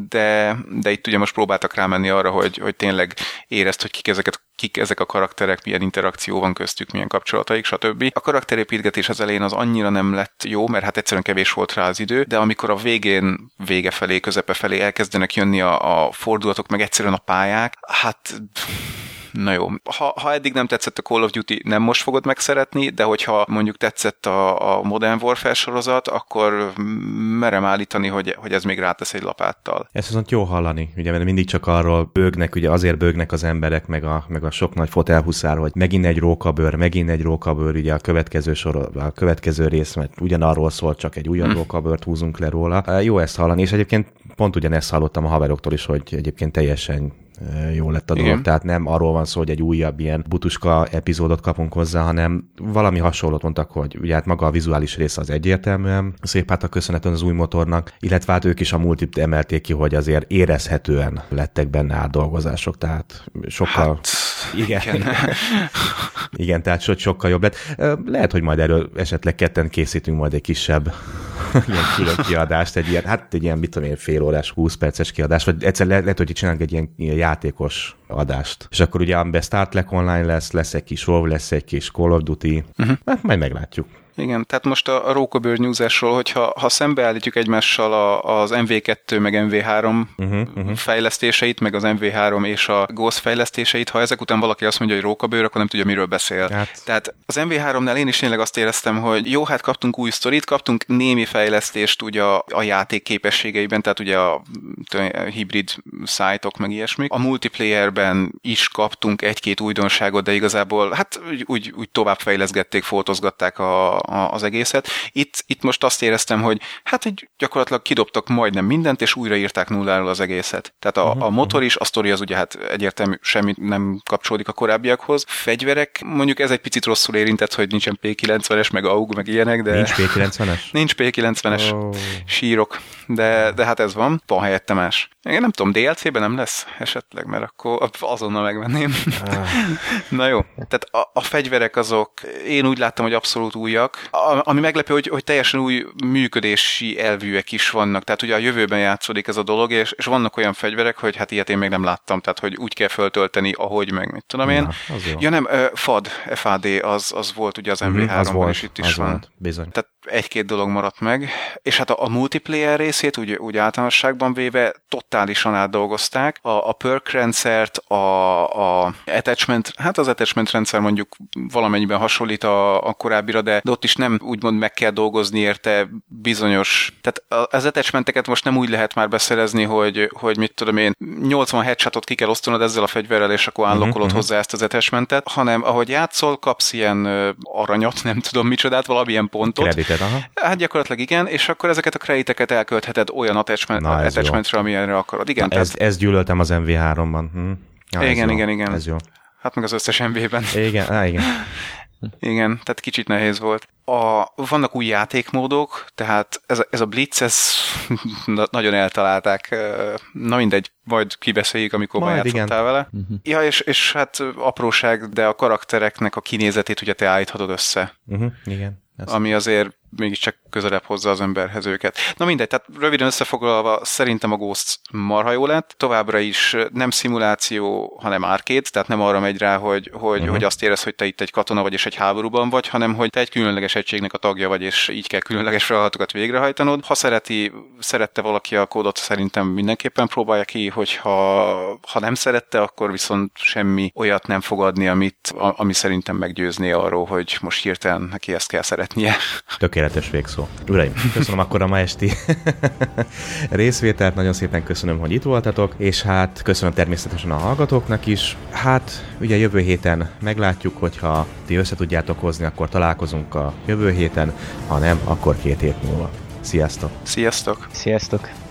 de, de itt ugye most próbáltak rámenni arra, hogy, hogy tényleg érezt, hogy kik ezeket kik ezek a karakterek, milyen interakció van köztük, milyen kapcsolataik, stb. A karakterépítgetés az elején az annyira nem lett jó, mert hát egyszerűen kevés volt rá az idő, de amikor a végén, vége felé, közepe felé elkezdenek jönni a, a fordulatok, meg egyszerűen a pályák, hát Na jó, ha, ha eddig nem tetszett a Call of Duty, nem most fogod megszeretni, de hogyha mondjuk tetszett a, a Modern Warfare sorozat, akkor merem állítani, hogy, hogy ez még rátesz egy lapáttal. Ezt viszont jó hallani, ugye, mert mindig csak arról bőgnek, ugye azért bőgnek az emberek, meg a, meg a sok nagy fotelhuszár, hogy megint egy rókabőr, megint egy rókabőr, ugye a következő sor, a következő rész, mert ugyanarról szól, csak egy újabb hm. rókabőrt húzunk le róla. Jó ezt hallani, és egyébként pont ugyanezt hallottam a haveroktól is, hogy egyébként teljesen jó lett a dolog. Igen. Tehát nem arról van szó, hogy egy újabb ilyen butuska epizódot kapunk hozzá, hanem valami hasonlót mondtak, hogy ugye hát maga a vizuális része az egyértelműen szép hát a köszönhetően az új motornak, illetve hát ők is a multit emelték ki, hogy azért érezhetően lettek benne átdolgozások, tehát sokkal... Hát, igen. Igen. igen, tehát so, sokkal jobb lett. Lehet, hogy majd erről esetleg ketten készítünk majd egy kisebb ilyen külön kiadást, egy ilyen, hát egy ilyen, mit tudom én, fél órás, 20 perces kiadás, vagy egyszer le, lehet, hogy csinálunk egy ilyen, ilyen játékos adást. És akkor ugye amiben Star Trek Online lesz, lesz egy kis WoW, lesz egy kis Call of Duty, uh-huh. hát majd meglátjuk. Igen, tehát most a, a Rókabőr nyúzásról, hogyha ha szembeállítjuk egymással a, az MV2 meg MV3 uh-huh, uh-huh. fejlesztéseit, meg az MV3 és a Ghost fejlesztéseit, ha ezek után valaki azt mondja, hogy Rókabőr, akkor nem tudja, miről beszél. Hát. Tehát az MV3-nál én is tényleg azt éreztem, hogy jó, hát kaptunk új sztorit, kaptunk némi fejlesztést ugye a, a játék képességeiben, tehát ugye a, a hibrid szájtok meg ilyesmik. A multiplayerben is kaptunk egy-két újdonságot, de igazából hát úgy, úgy, úgy tovább fejleszgették, foltozgatták a, a, az egészet. Itt, itt most azt éreztem, hogy hát hogy gyakorlatilag kidobtak majdnem mindent, és újraírták nulláról az egészet. Tehát a, uh-huh, a motor is, a sztori az ugye hát egyértelmű, semmi nem kapcsolódik a korábbiakhoz. Fegyverek, mondjuk ez egy picit rosszul érintett, hogy nincsen P90-es, meg AUG, meg ilyenek, de... Nincs P90-es? Nincs P90-es. Oh. Sírok. De, de hát ez van. Van helyette más. Én nem tudom, DLC-ben nem lesz esetleg, mert akkor azonnal megvenném. Ah. Na jó, tehát a, a fegyverek azok, én úgy láttam, hogy abszolút újak. A, ami meglepő, hogy, hogy teljesen új működési elvűek is vannak. Tehát ugye a jövőben játszódik ez a dolog, és, és vannak olyan fegyverek, hogy hát ilyet én még nem láttam, tehát hogy úgy kell föltölteni, ahogy meg mit tudom én. Na, ja nem, FAD, FAD az, az volt ugye az MV3-ban, mhm, és itt is van. Volt, bizony. Tehát egy-két dolog maradt meg, és hát a, a multiplayer részét úgy, úgy általánosságban véve totálisan átdolgozták. A, a perk rendszert, a, a attachment, hát az attachment rendszer mondjuk valamennyiben hasonlít a, a korábbira, de, de ott is nem úgymond meg kell dolgozni érte bizonyos, tehát az attachmenteket most nem úgy lehet már beszerezni, hogy, hogy mit tudom én, 80 headshotot ki kell osztanod ezzel a fegyverrel, és akkor unlockolod uh-huh, hozzá ezt az attachmentet, hanem ahogy játszol, kapsz ilyen aranyat, nem tudom micsodát, valamilyen pontot. Kreditet, aha. Hát gyakorlatilag igen, és akkor ezeket a krediteket elköltheted olyan attachment, Na, attachmentre, amilyenre akarod. Igen, Na, ez, tehát... ezt gyűlöltem az MV3-ban. Hm. Ja, igen, igen, igen. Ez jó. Hát meg az összes MV-ben. Igen, á, igen. Igen, tehát kicsit nehéz volt. A, vannak új játékmódok, tehát ez, ez a Blitz, ez nagyon eltalálták. Na mindegy, majd kibeszéljük, amikor majd játszottál igen. vele. Uh-huh. Ja, és, és hát apróság, de a karaktereknek a kinézetét ugye te állíthatod össze. Uh-huh, igen. Ez ami azért mégiscsak közelebb hozza az emberhez őket. Na mindegy, tehát röviden összefoglalva szerintem a Ghost marha jó lett, továbbra is nem szimuláció, hanem arcade, tehát nem arra megy rá, hogy, hogy, uh-huh. hogy azt érez, hogy te itt egy katona vagy és egy háborúban vagy, hanem hogy te egy különleges egységnek a tagja vagy, és így kell különleges feladatokat végrehajtanod. Ha szereti, szerette valaki a kódot, szerintem mindenképpen próbálja ki, hogyha ha nem szerette, akkor viszont semmi olyat nem fog adni, amit, ami szerintem meggyőzné arról, hogy most hirtelen neki ezt kell szeretnie. Tökéletes tökéletes végszó. Uraim, köszönöm akkor a ma esti részvételt, nagyon szépen köszönöm, hogy itt voltatok, és hát köszönöm természetesen a hallgatóknak is. Hát ugye jövő héten meglátjuk, hogyha ti össze tudjátok hozni, akkor találkozunk a jövő héten, ha nem, akkor két hét múlva. Sziasztok! Sziasztok! Sziasztok!